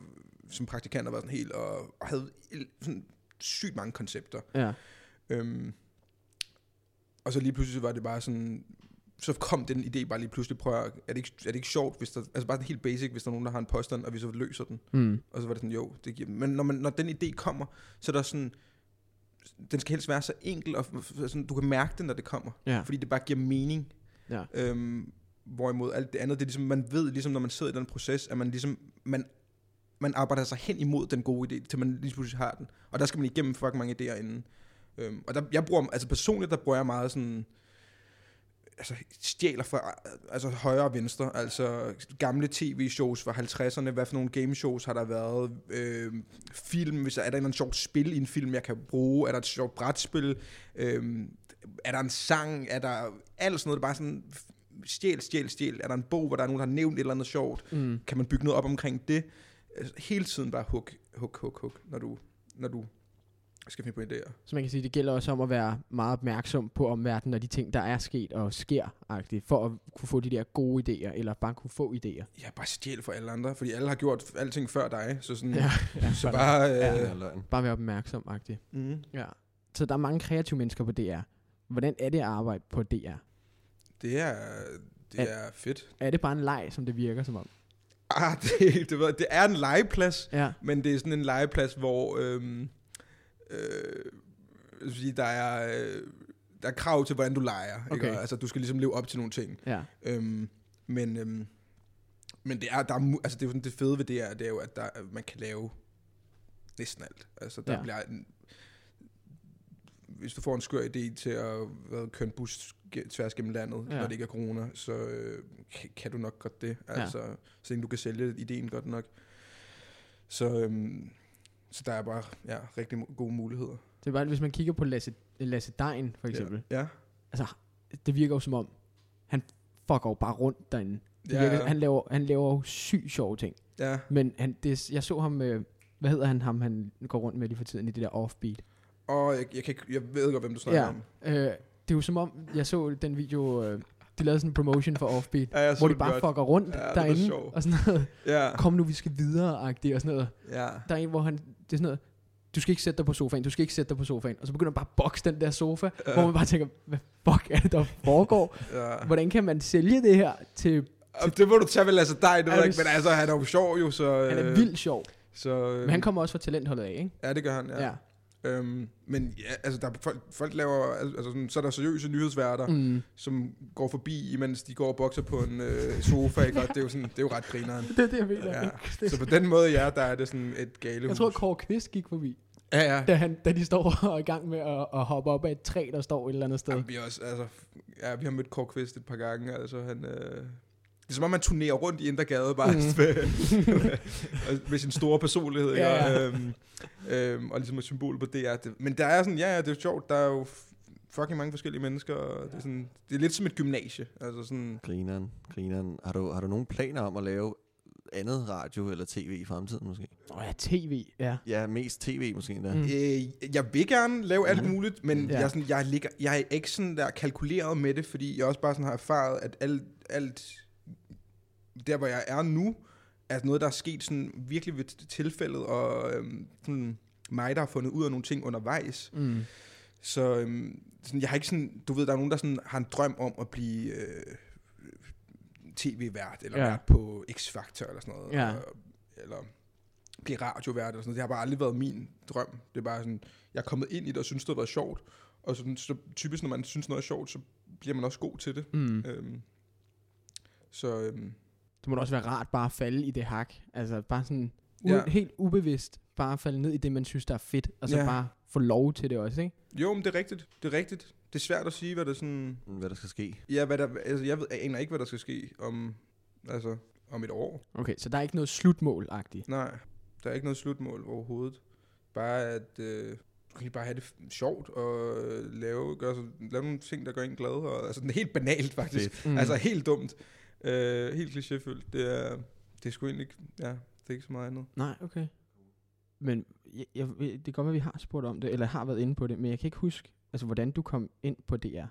som praktikanter var sådan helt, og, og havde sådan sygt mange koncepter. Ja. Øhm, og så lige pludselig var det bare sådan, så kom den idé bare lige pludselig, prøv at, er det ikke, er det ikke sjovt, hvis der, altså bare sådan helt basic, hvis der er nogen, der har en påstand, og vi så løser den. Mm. Og så var det sådan, jo, det giver, men når, man, når den idé kommer, så er der sådan, den skal helst være så enkel, og sådan, du kan mærke den, når det kommer. Ja. Fordi det bare giver mening. Ja. Øhm, hvorimod alt det andet, det er ligesom, man ved, ligesom når man sidder i den proces, at man ligesom, man, man arbejder sig hen imod den gode idé, til man lige pludselig har den. Og der skal man igennem fucking mange idéer inden. Øhm, og der, jeg bruger, altså personligt, der bruger jeg meget sådan, altså stjæler fra altså højre og venstre, altså gamle tv-shows fra 50'erne, hvad for nogle gameshows har der været, øh, film, hvis der er der en eller sjovt spil i en film, jeg kan bruge, er der et sjovt brætspil, øh, er der en sang, er der alt sådan noget, det er bare sådan, stjæl, stjæl, stjæl, er der en bog, hvor der er nogen, der har nævnt et eller andet sjovt, Mm. kan man bygge noget op omkring det, altså, hele tiden bare hug, hug, hug, hug, når du, når du skal finde på idéer. Så man kan sige, det gælder også om at være meget opmærksom på omverdenen og de ting, der er sket og sker, -agtigt, for at kunne få de der gode idéer, eller bare kunne få idéer. Ja, bare stjæl for alle andre, fordi alle har gjort alting før dig, så sådan, Ja, ja, så bare... Øh, Ja, bare være opmærksom -agtigt. Mm. Ja. Så der er mange kreative mennesker på DR. Hvordan er det at arbejde på DR? Det er, det er fedt. Er det bare en leg, som det virker som om? Ah, det, det, ved, det er en legeplads, Ja. men det er sådan en legeplads, hvor øhm, øh, sige, der er, øh, der er krav til, hvordan du leger. Okay. Ikke? Altså, du skal ligesom leve op til nogle ting. Ja. Øhm, men, øhm, men det er, der er, altså det er jo sådan, det fede ved det er, det er jo, at der, man kan lave næsten alt. Altså, der Ja. bliver hvis du får en skør idé til at hvad, køre en bus tværs gennem landet, Ja. ja. når det ikke er corona, så øh, kan, du nok godt det. Altså, ja. så du kan sælge ideen godt nok. Så, øhm, så der er bare ja, rigtig gode muligheder. Det er bare, hvis man kigger på Lasse, Lasse Dein, for eksempel. Ja. Altså, det virker jo som om, han fucker jo bare rundt derinde. Det Ja. virker, han, laver, han laver jo sygt sjove ting. Ja. Men han, det, jeg så ham med, hvad hedder han, ham han går rundt med lige for tiden i det der offbeat. Og jeg, jeg, kan, ikke- jeg ved godt, hvem du snakker Ja. om. Øh, det er jo som om, jeg så den video, øh, de lavede sådan en promotion for offbeat, Ja, jeg så hvor de den bare godt. fucker rundt Ja, derinde, og sådan noget, Ja. kom nu, vi skal videre-agtigt, og sådan noget. Ja. Der er en, hvor han, det er sådan noget, du skal ikke sætte dig på sofaen, du skal ikke sætte dig på sofaen, og så begynder han bare at bokse den der sofa, Ja. hvor man bare tænker, hvad fuck er det, der foregår? ja. Hvordan kan man sælge det her til, Og det må du tage vel altså dig, det ved Er jeg du ikke, men altså, han er jo sjov jo, så... han er øh, vildt sjov. Så, øh, Men han kommer også fra talentholdet af, ikke? Ja, det gør han, ja. Ja. Øhm, men ja, altså, der er folk, folk laver, altså sådan, så er der seriøse nyhedsværter, mm. Som går forbi, imens de går og bokser på en øh, sofa, ikke? Og det er jo sådan, det er jo ret grineren. Det er det, jeg mener. Ja. ikke? Så på den måde, ja, der er det sådan et gale jeg tror, Kåre Kvist gik forbi, Ja, ja. da, han, da de står og er i gang med at, at hoppe op af et træ, der står et eller andet sted. Jamen, vi, også, altså, ja, vi har mødt Kåre Kvist et par gange, altså han... Øh, det er som om, man turnerer rundt i Indre Gade, bare mm. med, med sin store personlighed, ikke? Ja, ja. Og, øhm, øhm, og ligesom et symbol på det, er det. Men der er sådan, ja, ja, det er jo sjovt, der er jo fucking mange forskellige mennesker, og det, er sådan, det er lidt som et gymnasie, altså sådan... Grineren, grineren. Har du, har du nogen planer om at lave andet radio eller tv i fremtiden måske? Åh oh, ja, tv, ja. Ja, mest tv måske endda. Mm. Øh, jeg vil gerne lave alt Mhm. muligt, men Ja. ja. jeg, er sådan, jeg, ligger, jeg er ikke sådan der kalkuleret med det, fordi jeg også bare sådan har erfaret, at alt, alt der, hvor jeg er nu, er noget, der er sket sådan virkelig ved tilfældet, og øhm, sådan mig, der har fundet ud af nogle ting undervejs. Mm. Så øhm, sådan, jeg har ikke sådan, du ved, der er nogen, der sådan har en drøm om at blive øh, tv-vært, eller Ja. vært på X-Factor, eller sådan noget. Ja. Og, eller blive radiovært, eller sådan noget. Det har bare aldrig været min drøm. Det er bare sådan, jeg er kommet ind i det, og synes, det har været sjovt. Og sådan, så typisk, når man synes noget er sjovt, så bliver man også god til det. Mm. Øhm, så øhm, Det må da også være rart bare at falde i det hak. Altså bare sådan u- Ja. helt ubevidst bare falde ned i det, man synes, der er fedt. Og så Ja. bare få lov til det også, ikke? jo, men det er rigtigt. Det er rigtigt. Det er svært at sige, hvad det sådan... Hvad der skal ske. Ja, hvad der, altså, jeg, ved, jeg aner ikke, hvad der skal ske om, altså, om et år. Okay, så der er ikke noget slutmål-agtigt. Nej, der er ikke noget slutmål overhovedet. Bare at øh, du kan lige bare have det sjovt og øh, lave, gøre, så, lave nogle ting, der gør en glad. Og, altså, det er helt banalt faktisk. Fedt. Mm. Altså helt dumt. Øh, helt klichéfyldt. Det er, det er sgu egentlig, ikke- ja, det er ikke så meget andet. Nej, okay. Men jeg, jeg, det kan godt være, vi har spurgt om det, eller har været inde på det, men jeg kan ikke huske, altså hvordan du kom ind på DR.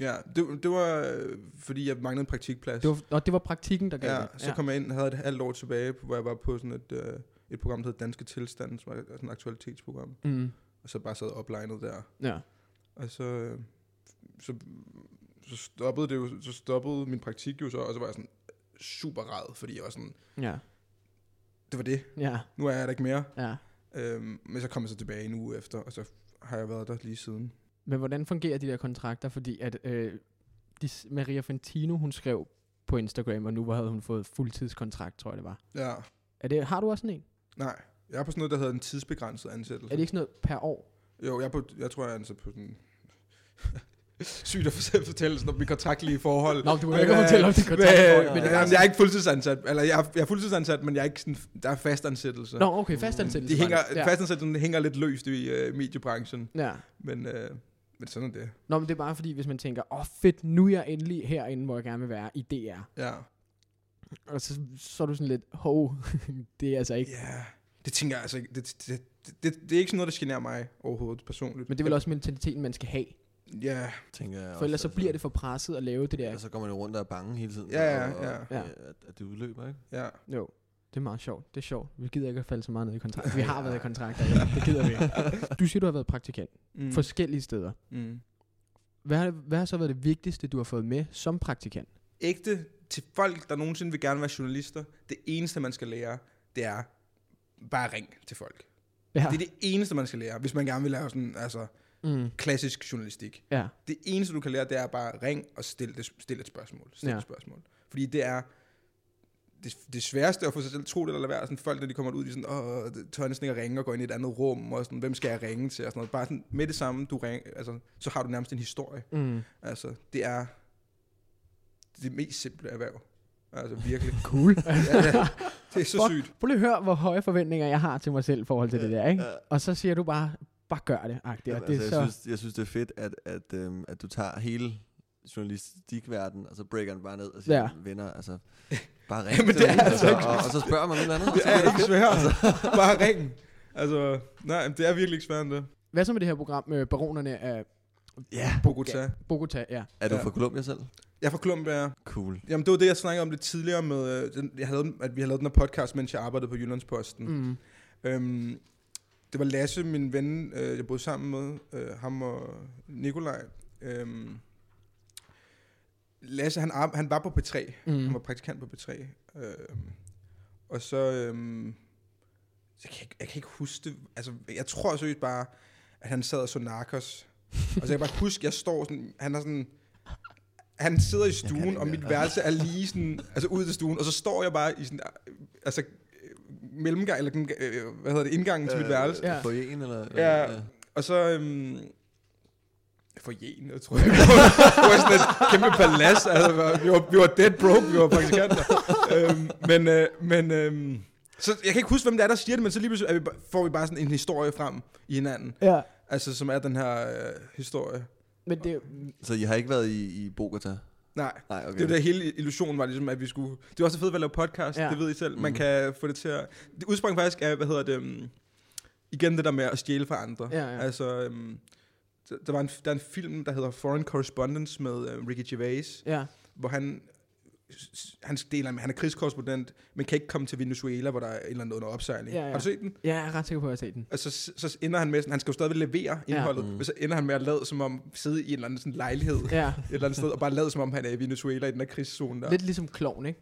Ja, det, det var øh, fordi, jeg manglede en praktikplads. Det var, og det var praktikken, der gav ja, det. så kom jeg ind, havde et halvt år tilbage, hvor jeg var på sådan et, øh, et program, der hed Danske Tilstand, som var sådan et aktualitetsprogram. Mm. Og så bare sad oplegnet der. Ja. Og så, øh, så, så stoppede det jo, så stoppede min praktik jo så, og så var jeg sådan super ræd, fordi jeg var sådan, Ja. det var det, Ja. nu er jeg der ikke mere. Ja. Øhm, men så kom jeg så tilbage en uge efter, og så har jeg været der lige siden. Men hvordan fungerer de der kontrakter? Fordi at øh, de, Maria Fantino, hun skrev på Instagram, og nu havde hun fået fuldtidskontrakt, tror jeg det var. Ja, Er det, har du også sådan en? nej, jeg er på sådan noget, der hedder en tidsbegrænset ansættelse. Er det ikke sådan noget per år? Jo, jeg, er på, jeg tror, jeg er ansat på sådan... Sygt at for- fortælle sådan om mit kontraktlige forhold. Nå, du kan ikke fortælle om det øh, kontraktforhold, men, men det jeg, er jeg er ikke fuldtidsansat. Eller jeg er, jeg er fuldtidsansat, men jeg er ikke sådan, der er fastansættelse. Nå, okay, fastansættelse. De hænger, ja. Fastansættelsen hænger lidt løst i uh, mediebranchen. ja. Men, uh, men sådan er det. Nå, men det er bare fordi, hvis man tænker, åh oh, fedt, nu er jeg endelig herinde, hvor jeg gerne vil være i DR. Ja. Og så, så er du sådan lidt, hov, det er altså ikke. Ja, det tænker jeg altså ikke. Det, det, det, det, det er ikke sådan noget, der generer mig overhovedet personligt. Men det er vel også mentaliteten, man skal have. Ja, Tænker jeg For ellers så også, bliver altså. det for presset at lave det der. Og så går man jo rundt og er bange hele tiden. Ja, ja, ja. og- Ja. At, at det udløber, ikke? ja. Jo, det er meget sjovt. Det er sjovt. Vi gider ikke at falde så meget ned i kontrakt. Vi har været i kontrakter, ja. Det gider vi ikke. Du siger, du har været praktikant Mm. forskellige steder. Mm. Hvad har, hvad har så været det vigtigste, du har fået med som praktikant? ægte til folk, der nogensinde vil gerne være journalister, det eneste, man skal lære, det er bare ring til folk. Ja. Det er det eneste, man skal lære, hvis man gerne vil lave sådan, altså, Mm. klassisk journalistik. Ja. Det eneste, du kan lære, det er bare ring og stille, det, stille et spørgsmål. Stil Ja. et spørgsmål. Fordi det er det, det sværeste at få sig selv tro det eller være. Sådan folk, når de kommer ud, de sådan, åh, det tør jeg næsten ikke at ringe og gå ind i et andet rum, og sådan, hvem skal jeg ringe til? Og sådan noget. Bare sådan, med det samme, du ring, altså, så har du nærmest en historie. Mm. Altså, det er det mest simple erhverv. Altså, virkelig. Cool. ja, ja. Det er så Fuck. sygt. Prøv lige at høre, hvor høje forventninger jeg har til mig selv i forhold til det der, ikke? Ja. Og så siger du bare, bare gør det. Agtigt. Jamen, Og det er altså, så... jeg, synes, jeg synes, det er fedt, at, at, øhm, at du tager hele journalistikverdenen, og så breaker den bare ned og siger, Ja. ja. venner, altså, bare ring Jamen, det er altså altså, ikke- og, og, så spørger man noget andet. Det er bliver ikke svært. Bare ring. Altså, nej, det er virkelig ikke svært det. Hvad så med det her program med baronerne af Ja. Bogota. Bogota? Ja. Er du Ja. fra Colombia selv? Jeg er fra Colombia. Cool. Jamen, det var det, jeg snakkede om lidt tidligere med, øh, den, jeg havde, at vi havde lavet den her podcast, mens jeg arbejdede på Jyllandsposten. Mm. Øhm, det var Lasse, min ven, øh, jeg boede sammen med, øh, ham og Nikolaj. Øhm, Lasse, han, ar- han var på P3. Mm. Han var praktikant på P3. Øhm, og så, øhm, Jeg kan, ikke, jeg kan ikke huske det. Altså, jeg tror seriøst bare, at han sad og så Narcos. og så jeg kan bare huske, jeg står sådan, han er sådan, han sidder i stuen, og mit værelse er lige sådan, altså ud til stuen, og så står jeg bare i sådan, altså øh, mellemgang, eller den, øh, hvad hedder det, indgangen til mit værelse. Ja. På en eller... Ja, og så... Øhm, for jen, jeg tror jeg. det var sådan et kæmpe palads. Altså, vi, var, vi var dead broke, vi var praktikanter. øhm, men, øh, men øhm, så jeg kan ikke huske, hvem det er, der siger det, men så lige pludselig vi, får vi bare sådan en historie frem i hinanden. Ja. Altså, som er den her øh, historie. Men det, Så I har ikke været i, i Bogota? Nej, Nej, okay. det er det hele illusionen var ligesom, at vi skulle... Det er også fedt at lave podcast, Ja. det ved I selv. Man Mhm. kan få det til at... Det udsprang faktisk af, hvad hedder det... Um, igen det der med at stjæle fra andre. Ja, ja. Altså, um, der, der, var en, der er en film, der hedder Foreign Correspondence med uh, Ricky Gervais, ja. hvor han han, deler, han er krigskorrespondent, men kan ikke komme til Venezuela, hvor der er en eller anden under opsejling. Ja, ja. Har du set den? Ja, jeg er ret sikker på, at jeg har set den. Altså, så, så ender han med, sådan- han skal jo stadigvæk levere indholdet, Mm. men så ender han med at lade som om, sidde i en eller anden sådan lejlighed, Ja. et eller andet sted, og bare lade som om, han er i Venezuela i den der krigszone der. Lidt ligesom klovn, ikke?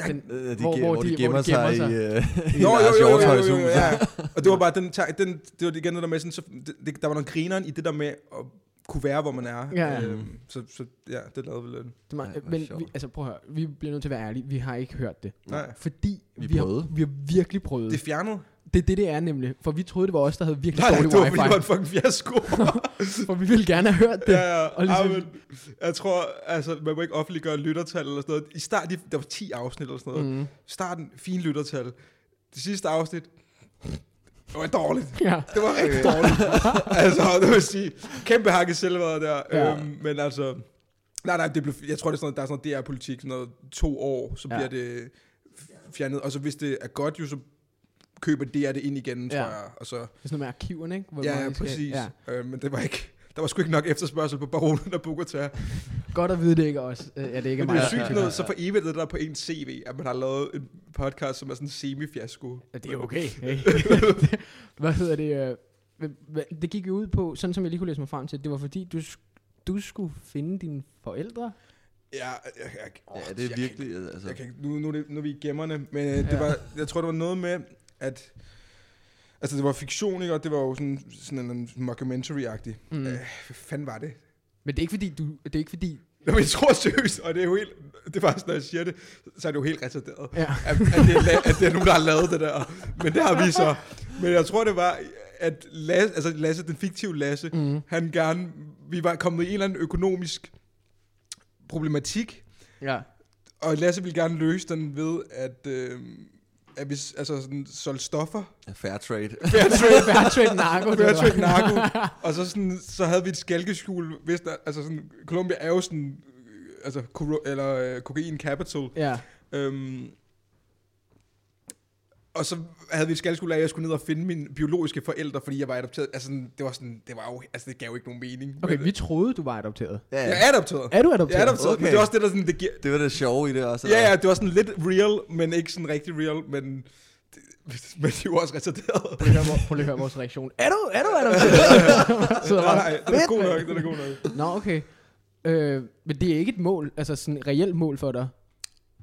Ja, Den, Øh, de, Hvor- hvor, hvor de- de, gemmer hvor de gemmer sig, sig. i, øh, i Jo, jo, jo, jo, jo, jo, jo, ja. Og det var bare den, den det var igen det der med sådan, så, det, der var noget grineren i det der med at kunne være, hvor man er. Ja, ja. Øhm, så, så ja, det lavede vi lidt. Det meget, Ej, hvor men sjovt. vi, altså prøv at høre, vi bliver nødt til at være ærlige. Vi har ikke hørt det. Nej. Fordi Vi vi, har, prøvede. vi har virkelig prøvet. Det Det, fjernede. det er det, det er nemlig. For vi troede, det var os, der havde virkelig Nej, nej, dårlig det var fordi, wifi. det var en fucking fiasko. For vi ville gerne have hørt det. ja, ja. Og ligesom- men, jeg tror, altså, man må ikke offentliggøre lyttertal eller sådan noget. I start, de- der var 10 afsnit eller sådan noget. Mm. Starten, fine lyttertal. Det sidste afsnit, det var dårligt. Ja. Det var rigtig dårligt. altså, det vil sige, kæmpe hak i selvværdet der. Ja. Øhm, men altså, nej, nej, det blev, jeg tror, det er sådan noget, der er sådan noget DR-politik, sådan noget to år, så Ja. bliver det fjernet. Og så hvis det er godt, jo, så køber DR det ind igen, tror Ja. jeg. Og så, Det er sådan noget med arkiverne, ikke? Hvor ja, ja, præcis. Ja. Øh, men det var ikke, der var sgu ikke nok efterspørgsel på baronen og Bogota. Godt at vide, det ikke os. Øh, Ja, det ikke er Men det er sygt noget, så for evigt det der på en CV, at man har lavet en podcast, som er sådan en semi-fiasko. Ja, det er okay. Hey. Hvad hedder det? øh, Det gik jo ud på, sådan som jeg lige kunne læse mig frem til, det var fordi, du, du skulle finde dine forældre. Ja, jeg, jeg, jeg, Ja, det er virkelig... Altså, Jeg kan, ikke- nu, nu, er det- nu er vi i gemmerne, men øh, det Ja. var, jeg tror, det var noget med, at... Altså, det var fiktion, ikke? Og det var jo sådan, sådan en mockumentary-agtig. Mm. Øh, hvad fanden var det? Men det er ikke fordi, du, det er ikke fordi, Nå, men jeg tror seriøst, og det er jo helt... Det er faktisk, når jeg siger det, så er det jo helt retarderet. ja. At, at, det er, at det er nogen, der har lavet det der. Men det har vi så. Men jeg tror, det var, at Lasse, altså Lasse, den fiktive Lasse, Mm. han gerne... Vi var kommet i en eller anden økonomisk problematik, Ja. og Lasse ville gerne løse den ved, at... Øh, at vi altså sådan, solgte stoffer. fair trade. Fairtrade, Fairtrade narko. det var. Fairtrade narko. og så, sådan, så havde vi et skalkeskjul. Hvis der, altså sådan, Colombia er jo sådan, øh, altså, eller øh, kokain capital. Ja. Øhm, og så havde vi et skalkeskjul af, at jeg skulle ned og finde mine biologiske forældre, fordi jeg var adopteret. Altså, sådan, det var sådan, det var jo, altså, det gav jo ikke nogen mening. Okay, Men, vi troede, du var adopteret. Ja, jeg er adopteret. Er du Jeg adopteret? er adopteret, okay. men det er også det, der sådan, det giver, det var det sjove i det også. Ja, ja, det var sådan lidt real, men ikke sådan rigtig real, men, men de var også retarderet. Prøv lige at høre, vores reaktion. Er du, er du adopteret? Nej, nej, den er "Fedt, god mand." nok, den er god nok. Nå, okay. Øh, men det er ikke et mål, altså sådan et reelt mål for dig.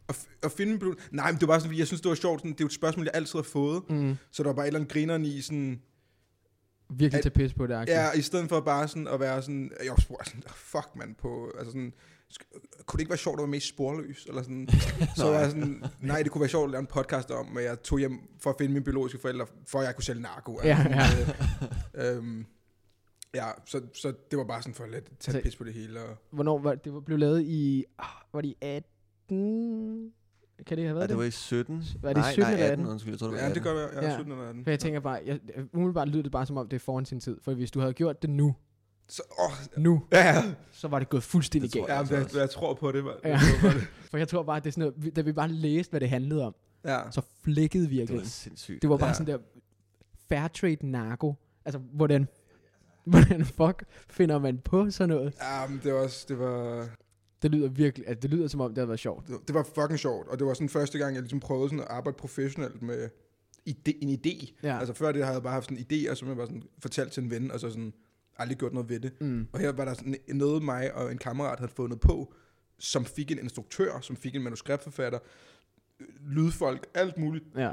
At, at finde biolog- Nej, men det var bare sådan, fordi jeg synes, det var sjovt. Sådan, det er jo et spørgsmål, jeg altid har fået. Mm. Så der var bare et eller andet grineren i sådan... Virkelig At- tage pis på det, aktivt. Ja, i stedet for bare sådan at være sådan... Jeg var sådan, "Oh, fuck man på... Altså sådan, kunne det ikke være sjovt at være mest sporløs? Eller sådan. så var jeg sådan, nej, det kunne være sjovt at lave en podcast om, at jeg tog hjem for at finde mine biologiske forældre, for at jeg kunne sælge narko. Ja, Altså, øh, øhm, ja, så, så det var bare sådan for at tage Så- pis på det hele. Og, Hvornår var det var blev lavet i... Ah, var det i 18? Kan det have Ja, været det var det? i 17. Var det i nej, 17 nej, eller 18, 18? undskyld, jeg tror, det var ja, 18. det gør jeg. Jeg er Ja. 17 eller 18. For jeg tænker bare, jeg, umiddelbart lyder det bare som om, det er foran sin tid. For hvis du havde gjort det nu, Så, åh, nu, ja, ja. så var det gået fuldstændig galt. Ja, altså jeg, også. jeg tror på det. Man. Ja. Jeg tror på det. For jeg tror bare, det er sådan noget, vi- da vi bare læste, hvad det handlede om, Ja. så flækkede vi Det virkelig. var sindssygt. Det var bare Ja. sådan der, fair trade narko. Altså, hvordan, hvordan fuck finder man på sådan noget? ja, men det var også, det var, Det lyder virkelig, altså, det lyder som om, det havde været sjovt. det, det var fucking sjovt, og det var sådan første gang, jeg ligesom prøvede sådan at arbejde professionelt med ide, en idé. Ja. Altså før det havde jeg bare haft sådan en idé, og så jeg bare sådan fortalt til en ven, og så sådan aldrig gjort noget ved det. Mm. Og her var der sådan noget, mig og en kammerat havde fundet på, som fik en instruktør, som fik en manuskriptforfatter, lydfolk, alt muligt. Ja.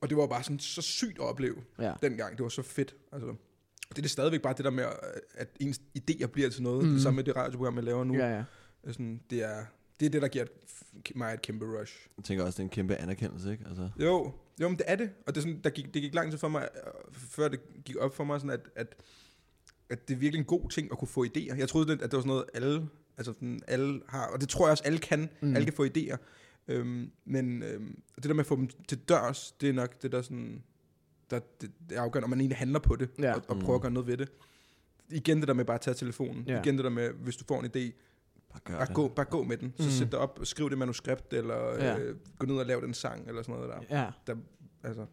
Og det var bare sådan så sygt at opleve Ja. dengang. Det var så fedt. Altså, det er det stadigvæk bare det der med, at- ens idéer bliver til noget. Mm. Det samme med det radioprogram, jeg laver nu. Ja, ja. Sådan, det, er, det er det, der giver et, mig et kæmpe rush. Jeg tænker også, det er en kæmpe anerkendelse, ikke? Altså, Jo, jo, men det er det. Og det, er sådan, der gik, det gik lang tid for mig, før det gik op for mig, sådan at, at, at det er virkelig en god ting at kunne få idéer. Jeg troede, at det var sådan noget, alle, altså sådan, alle har, og det tror jeg også, alle kan. Mm. Mm. Alle kan få idéer. Øhm, men øhm, det der med at få dem til dørs, det er nok det, der sådan, der, det, det er afgørende, om man egentlig handler på det, Ja. og, og Mm. prøver at gøre noget ved det. Igen det der med bare at tage telefonen. Ja. Igen det der med, hvis du får en idé, bare gør bare det. gå, bare gå med den. Så Mm. sæt dig op, og skriv det manuskript, eller Ja. øh, gå ned og lav den sang, eller sådan noget der. Ja. Altså,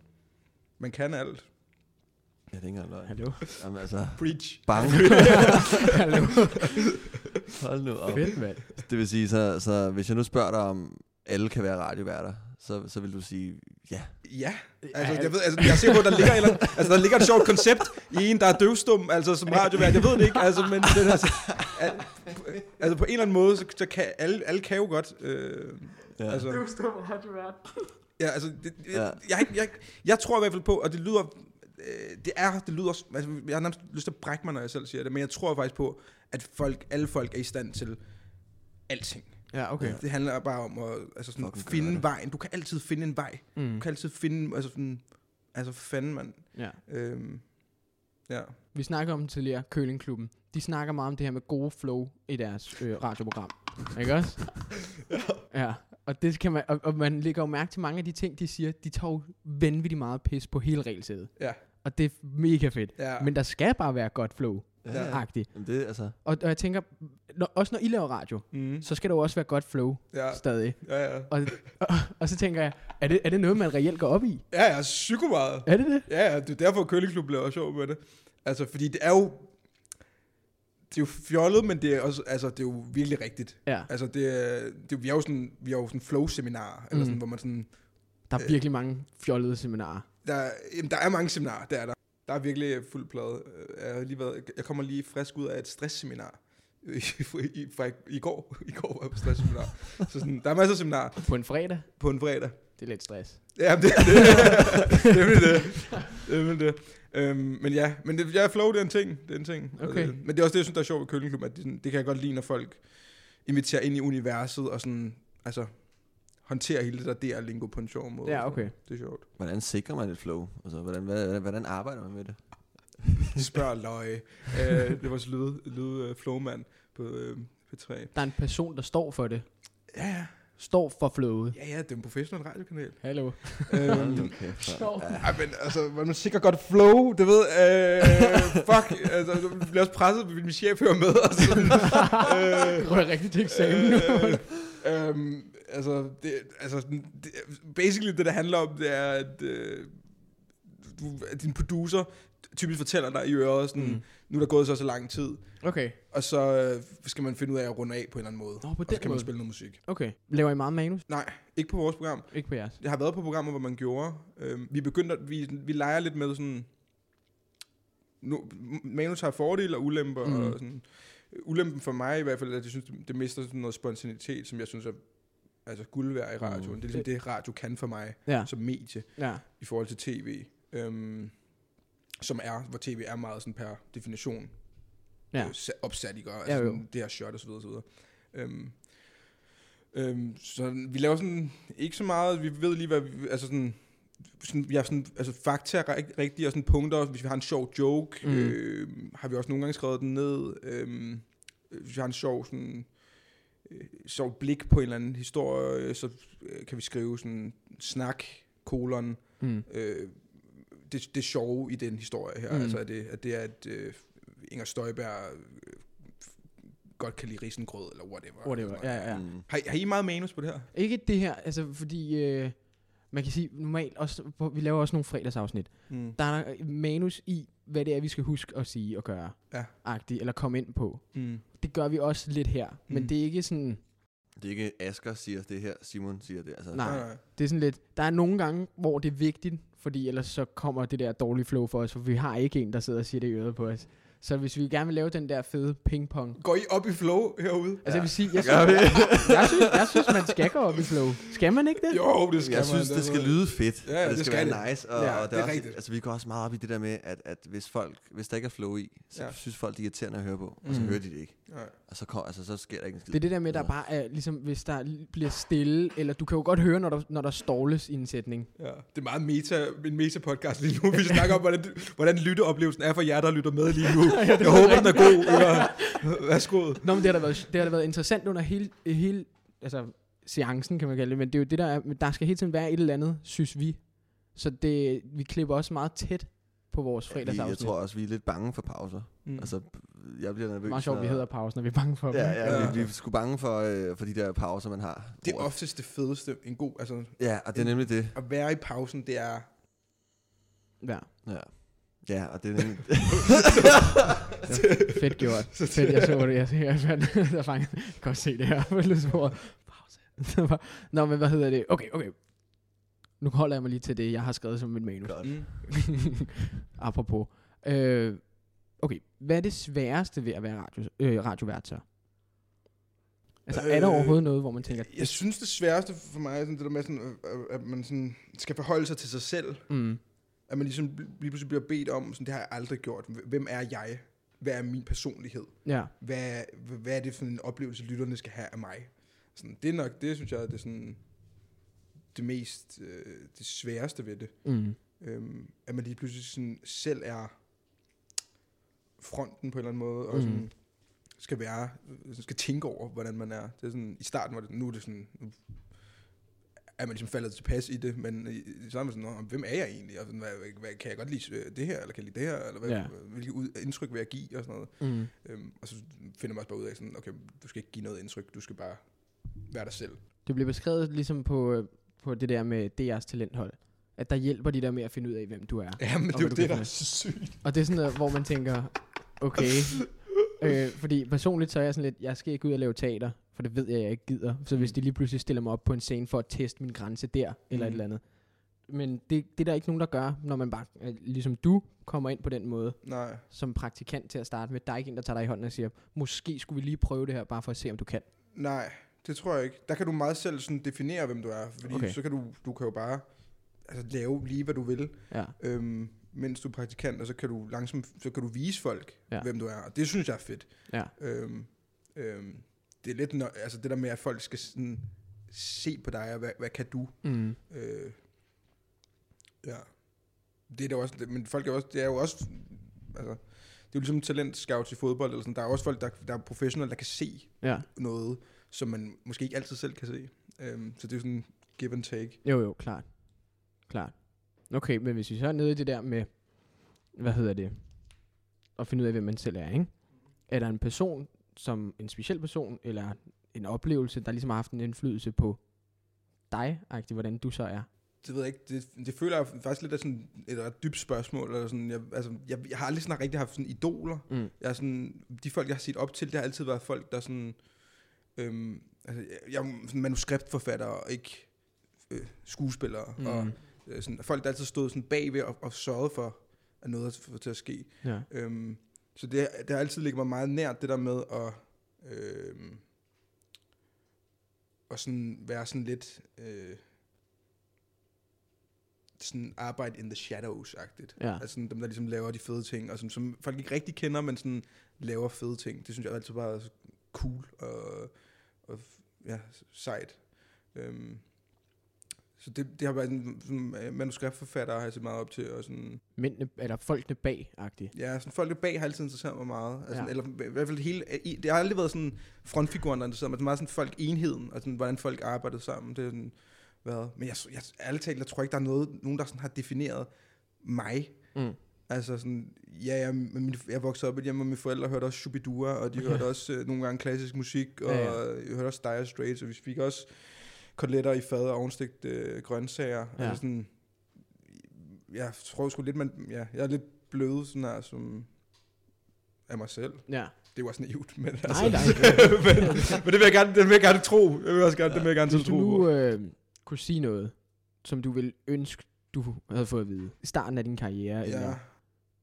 man kan alt. Ja, det er ikke engang. Hallo. Jamen altså, Preach. bange. Hallo. Hold nu op. Fedt, mand. Det vil sige, så, så hvis jeg nu spørger dig, om alle kan være radioværter, så, så vil du sige, ja. Ja, altså, jeg, ved, altså, jeg er sikker på, at der ligger, et eller, altså, der ligger et sjovt koncept i en, der er døvstum, altså som radiovært. Jeg ved det ikke, altså, men det, er altså, al, altså, på en eller anden måde, så, så kan alle, alle kan jo godt. Øh, Ja. altså, radiovært. ja, altså, det, Ja. jeg, jeg, jeg, jeg tror i hvert fald på, og det lyder, øh, det er, det lyder, altså, jeg har nærmest lyst til at brække mig, når jeg selv siger det, men jeg tror faktisk på, at folk, alle folk er i stand til alting. Ja, okay. Det handler bare om at altså sådan, Fucking finde det. vejen. Du kan altid finde en vej. Mm. Du kan altid finde, altså sådan, altså for fanden, mand. Ja. Øhm, ja. Vi snakker om tidligere Kølingklubben. De snakker meget om det her med gode flow i deres øh, radioprogram. Ikke også? ja. Og, det kan man, og, og man lægger jo mærke til mange af de ting, de siger. De tager jo vanvittigt meget pis på hele regelsædet. Ja. Og det er mega fedt. Ja. Men der skal bare være godt flow. Ja. Jamen det, altså, Og, og jeg tænker, når, også når I laver radio, Mm. så skal der jo også være godt flow Ja. stadig. Ja, ja. Og, og, og så tænker jeg, er det, er det noget, man reelt går op i? Ja, ja, psyko meget. Er det det? Ja, ja, det er derfor, at Køleklub laver sjov med det. Altså, fordi det er jo... Det er jo fjollet, men det er, også, altså, det er jo virkelig rigtigt. Ja. Altså, det er, det er, vi har jo sådan, vi har jo sådan flow-seminar, eller Mm. sådan, hvor man sådan... Der er Øh. virkelig mange fjollede seminarer. Der, jamen, der er mange seminarer, det er der. Der er virkelig fuld plade. Øh, Jeg, har lige været, jeg kommer lige frisk ud af et stressseminar. I, i, fra i, i går. I går var jeg på stressseminar. Så sådan, der er masser af seminarer På en fredag, på en fredag. det er lidt stress. Ja, det er det. det er det. Det er det. Øhm, men ja, men det, ja, flow, det er en ting. Det er en ting. Okay. Det, men det er også det, jeg synes, der er sjovt ved Køkkenklub, at det, sådan, det kan jeg godt lide, når folk inviterer ind i universet, og sådan, altså, håndterer hele det der der-lingo på en sjov måde. Ja, okay. Det er sjovt. hvordan sikrer man et flow? Altså, hvordan, hvordan, hvordan arbejder man med det? Spørg løje. øh, det var så lyd, lyd uh, flowmand på øh, P3. Der er en person, der står for det. Ja, ja. står for flowet. Ja, ja, det er en professionel radiokanal. Hallo. Øhm, Sjov. mand. Ja. Ej, men altså, man sikkert godt flow, det ved, øh, fuck, altså, jeg bliver også presset, fordi min chef hører med, og sådan, øh, Rører rigtig til eksamen nu. øh, øhm, altså, det, altså, det, basically det, der handler om, det er, at, øh, du, at din producer typisk fortæller dig i øret, sådan, Mm. nu er der gået så så lang tid, Okay. og så øh, skal man finde ud af at runde af på en eller anden måde. Nå, på og så kan man måde. spille noget musik. Okay. Laver I meget manus? Nej, ikke på vores program. Ikke på jeres. Jeg har været på programmer, hvor man gjorde. Øhm, vi begyndte at, vi, vi leger lidt med sådan... Nu, manus har fordele og ulemper. Mm. Og sådan, ulempen for mig i hvert fald, er, at jeg synes, det, det mister sådan noget spontanitet, som jeg synes er altså guld værd i radioen. Mm. Det er ligesom det, radio kan for mig Ja. som medie Ja. i forhold til tv. Øhm, som er, hvor tv er meget sådan per definition Ja. øh, sa- opsat, ikke? Ja, Altså, jo. sådan, det her shot og så videre, og så videre. Øhm, øhm, så vi laver sådan, ikke så meget, vi ved lige, hvad vi, altså sådan, sådan, vi har sådan, altså fakta er rig- rigtige, og sådan punkter, hvis vi har en sjov joke, Mm. øh, har vi også nogle gange skrevet den ned, øhm, hvis vi har en sjov sådan, øh, sjovt blik på en eller anden historie, øh, så øh, kan vi skrive sådan, snak, kolon, Mm. øh, det, det sjove i den historie her, Mm. altså at det, at det er, at øh, Inger Støjberg øh, godt kan lide risengrød, eller whatever. Whatever. Ja, ja. Mm. Har, I- har I meget manus på det her? Ikke det her, altså fordi... Øh, man kan sige, normalt også, vi laver også nogle fredagsafsnit. Mm. Der er manus i, hvad det er, vi skal huske at sige og gøre. Ja. Agtigt, eller komme ind på. Mm. Det gør vi også lidt her. Men Mm. det er ikke sådan... Det er ikke Asger siger det her, Simon siger det. Altså, Nej. Nej. Det er sådan lidt... Der er nogle gange, hvor det er vigtigt, fordi ellers så kommer det der dårlige flow for os, for vi har ikke en, der sidder og siger det i øret på os. Så hvis vi gerne vil lave den der fede pingpong. Går I op i flow herude? Altså jeg vil sige, jeg, synes, jeg, synes, jeg synes, man skal gå op i flow. Skal man ikke det? Jo, det skal Jeg man. synes, det skal lyde fedt. Ja, ja, og det det skal, skal være nice. Og, Ja, og det, det er også, rigtigt. altså, vi går også meget op i det der med, at, at hvis, folk, hvis der ikke er flow i, så Ja. ja. synes folk, det er irriterende at høre på. Og så Mm. hører de det ikke. Nej. Og så, kom, altså, så sker der ikke en skid. Det er det der med, der bare er, ligesom, hvis der bliver stille, eller du kan jo godt høre, når der, når der ståles i en sætning. Ja, det er meget meta, en meta-podcast lige nu. Vi snakker om, hvordan, hvordan lytteoplevelsen er for jer, der lytter med lige nu. Jeg håber, den er god. Ja. Værsgo. Nå, men det har da været, det har da været interessant under hele, hele altså, seancen, kan man kalde det, men det er jo det, der er, der skal hele tiden være et eller andet, synes vi. Så det, vi klipper også meget tæt på vores Ja, vi, fredagsafsnit. jeg tror også, vi er lidt bange for pauser. Mm. Altså, jeg bliver nervøs. meget sjovt, vi når- hedder pause, når vi er bange for dem. Ja, ja, Ja. ja. Vi, vi er sgu bange for, øh, for de der pauser, man har. Det er oftest det fedeste. En god, altså, Ja, og det er nemlig det. at være i pausen, det er... ja. Ja, ja og det er nemlig... Fedt gjort. Fedt, jeg så det. Jeg, jeg, jeg, jeg fangede. Jeg kan godt se det her på lydsporet. Pause. Det var- Nå, men hvad hedder det? Nu holder jeg mig lige til det, jeg har skrevet som mit manus. Godt. Mm. Apropos. Øh, okay, hvad er det sværeste ved at være radio, øh, radiovært så? Altså, er der Øh, overhovedet noget, hvor man tænker, Jeg synes, det sværeste for mig er sådan det der med, sådan, øh, at man sådan skal forholde sig til sig selv. mm, At man ligesom lige pludselig bliver bedt om, sådan, det har jeg aldrig gjort. Hvem er jeg? Hvad er min personlighed? ja, Hvad, hvad er det for en oplevelse, lytterne skal have af mig? Sådan, det er nok, det synes jeg, det er sådan det mest, øh, det sværeste ved det. mm, Øhm, at man lige pludselig sådan selv er fronten på en eller anden måde, og Mm. sådan skal være, skal tænke over, hvordan man er. Det er sådan, i starten var det, nu er det sådan, nu er man ligesom faldet tilpas i det, men i, i man sådan, "Nå, hvem er jeg egentlig? Og sådan, hvad, hvad, kan jeg godt lide øh, det her, eller kan jeg lide det her, eller hvad, Ja. ja. hvilke ud, indtryk vil jeg give, og sådan noget. mm, Øhm, og så finder man også bare ud af, sådan, okay, du skal ikke give noget indtryk, du skal bare være dig selv. det bliver beskrevet ligesom på, øh, på det der med DR's talenthold. At der hjælper de der med at finde ud af, hvem du er. Ja, men det er jo det, der er så sygt. Og det er sådan noget, hvor man tænker, okay. øh, fordi personligt så er jeg sådan lidt, jeg skal ikke ud og lave teater, for det ved jeg, jeg ikke gider. Så hvis de lige pludselig stiller mig op på en scene for at teste min grænse der, eller et Mhm. eller andet. Men det, det er der ikke nogen, der gør, når man bare, øh, ligesom du, kommer ind på den måde, Nej. som praktikant til at starte med. Der er ikke en, der tager dig i hånden og siger, måske skulle vi lige prøve det her, bare for at se, om du kan. Nej, det tror jeg ikke. Der kan du meget selv sådan definere, hvem du er. Fordi Okay. så kan du, du kan jo bare altså, lave lige, hvad du vil, Ja. øhm, mens du er praktikant, og så kan du langsomt, så kan du vise folk, Ja. hvem du er. Og det synes jeg er fedt. Ja. Øhm, øhm, det er lidt, nø- altså det der med, at folk skal sådan se på dig, og hvad, hvad kan du? Mm. Øh, ja. Det er der også, men folk er også, det er jo også, altså, det er jo ligesom talentscouts i fodbold, eller sådan. der er også folk, der, der er professionelle, der kan se Ja. noget, som man måske ikke altid selv kan se. Øhm, så det er sådan give and take. Jo, jo, klart. Klart. Okay, men hvis vi så er nede i det der med, hvad hedder det, at finde ud af, hvem man selv er, ikke? Er der en person, som en speciel person, eller en oplevelse, der ligesom har haft en indflydelse på dig, agtigt, hvordan du så er? Det ved jeg ikke, det, det føler jeg faktisk lidt af sådan et ret dybt spørgsmål. Eller sådan, jeg, altså, jeg, jeg har aldrig sådan rigtig haft sådan idoler. Mm. Jeg er sådan, de folk, jeg har set op til, det har altid været folk, der sådan... Øhm, altså, jeg, jeg er manuskriptforfatter og ikke øh, skuespillere. Mm. Og øh, sådan, folk, der altid stod sådan bagved og, og sørgede for, at noget er til at ske. ja. Øhm, så det, det har altid ligget mig meget nært, det der med at, øhm, at sådan være sådan lidt øh, sådan arbejde in the shadows-agtigt. Ja. Altså sådan dem, der ligesom laver de fede ting, og sådan, som folk ikke rigtig kender, men sådan laver fede ting. Det synes jeg altid bare er cool og, og ja, sejt. Øhm, så det, det har været sådan, sådan øh, manuskriptforfatter har jeg set meget op til, og sådan, Mændene, eller folkene bag, agtigt. Ja, sådan folk bag har altid interesseret mig meget. Altså, Ja. Eller i hvert fald hele, det har aldrig været sådan frontfiguren, der interesseret mig. Det er meget sådan folk enheden, og sådan, hvordan folk arbejdede sammen. Det er sådan, hvad? Men jeg, jeg, ærligt talt, jeg tror ikke, der er noget, nogen, der sådan har defineret mig. Mm. Altså sådan, ja, jeg, min, jeg voksede op hjemme, og mine forældre hørte også Shubidua, og de Ja. hørte også øh, nogle gange klassisk musik, og Ja, ja, jeg hørte også Dire Straits, og vi fik også koteletter i fad og ovenstigt øh, grøntsager. Ja. Altså sådan, jeg tror sgu lidt, man, ja, jeg er lidt blød sådan her, som af mig selv. Ja. Det var sådan naivt, men Nej, altså, nej. men, men, det vil jeg gerne, det vil jeg gerne tro. Jeg vil også gerne, ja. det vil jeg gerne Hvis tro du nu øh, kunne sige noget, som du ville ønske, du havde fået at vide i starten af din karriere, ja. eller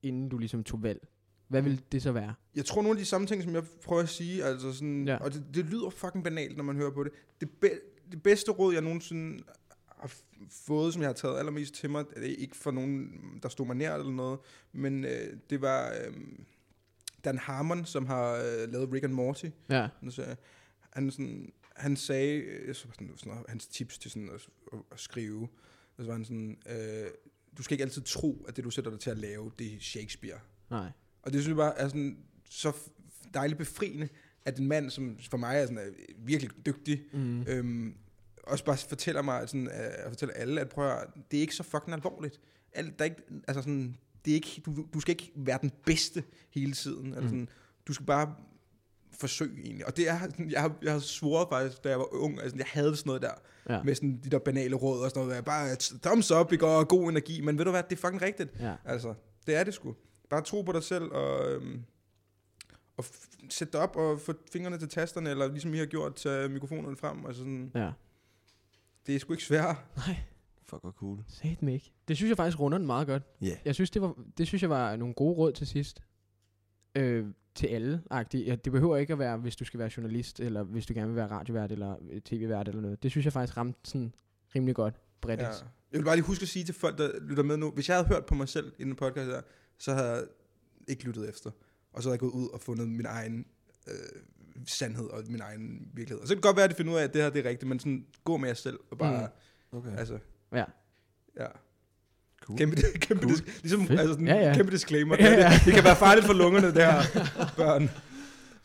inden du ligesom tog valg, hvad vil det så være? Jeg tror nogle af de samme ting, som jeg prøver at sige, altså sådan, Ja. og det, det lyder fucking banalt, når man hører på det. Det, be, det bedste råd, jeg nogensinde har fået, som jeg har taget allermest til mig, det er ikke for nogen, der stod mig nær eller noget, men øh, det var øh, Dan Harmon, som har øh, lavet Rick and Morty. Ja. Han, sagde, han, sådan, han sagde, så sådan, sådan, hans tips til sådan at, at, at skrive, og så var han sådan, øh, du skal ikke altid tro, at det du sætter dig til at lave, det er Shakespeare. Nej. Og det synes jeg bare er sådan, så dejligt befriende, at en mand, som for mig er, sådan, er virkelig dygtig, Mm. øhm, også bare fortæller mig, at sådan, at fortæller alle, at prøv at, det er ikke så fucking alvorligt. Alt, der er ikke, altså sådan, det er ikke, du, du skal ikke være den bedste hele tiden. Altså Mm. sådan, du skal bare forsøge egentlig. Og det er, sådan, jeg har, jeg har svoret faktisk, da jeg var ung, altså, jeg havde sådan noget der, Ja. med sådan de der banale råd og sådan noget, der, bare thumbs up, ikke, og god energi, men ved du hvad, det er fucking rigtigt. Ja. Altså, det er det sgu. Bare tro på dig selv, og, øhm, og f- sæt dig op og få fingrene til tasterne, eller ligesom I har gjort, tage mikrofonerne frem. Altså sådan, Ja. det er sgu ikke svært. Nej, Fuck, hvor cool. sat mig ikke. Det synes jeg faktisk runder den meget godt. Ja. Yeah. Jeg synes, det, var, det synes jeg var nogle gode råd til sidst. Øh, til alle -agtigt. Ja, det behøver ikke at være, hvis du skal være journalist, eller hvis du gerne vil være radiovært, eller øh, tv-vært, eller noget. Det synes jeg faktisk ramte sådan rimelig godt bredt. Ja. Jeg vil bare lige huske at sige til folk, der lytter med nu, hvis jeg havde hørt på mig selv i den podcast her, så havde jeg ikke lyttet efter. Og så havde jeg gået ud og fundet min egen øh, sandhed og min egen virkelighed. Og så kan det godt være, at de finder ud af, at det her det er rigtigt, men sådan, gå med jer selv og bare, Mm. Okay. altså, Ja. ja. Cool. Kæmpe, kæmpe Cool. dis- ligesom, Fedt. altså sådan, Ja, ja. kæmpe disclaimer. Ja, Ja. Det, det kan være farligt for lungerne, det her, børn.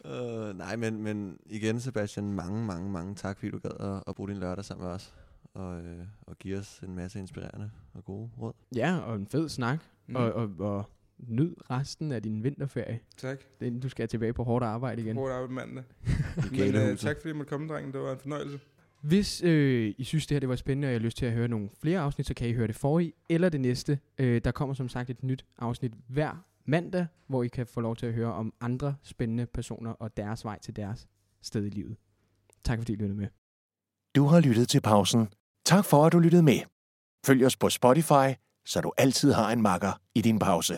Uh, nej, men, men igen, Sebastian, mange, mange, mange tak, fordi du gad at, at bruge din lørdag sammen med os. Og, øh, og give os en masse inspirerende og gode råd. ja, og en fed snak. Mm. Og, og, og nyd resten af din vinterferie. Tak. Det du skal tilbage på hårdt arbejde igen. Hårdt arbejde mandag. I Men øh, tak fordi I måtte komme, drengen. Det var en fornøjelse. Hvis øh, I synes, det her det var spændende, og I har lyst til at høre nogle flere afsnit, så kan I høre det forrige eller det næste. Øh, der kommer som sagt et nyt afsnit hver mandag, hvor I kan få lov til at høre om andre spændende personer og deres vej til deres sted i livet. Tak fordi I lyttede med. Du har lyttet til pausen. Tak for, at du lyttede med. Følg os på Spotify, så du altid har en makker i din pause.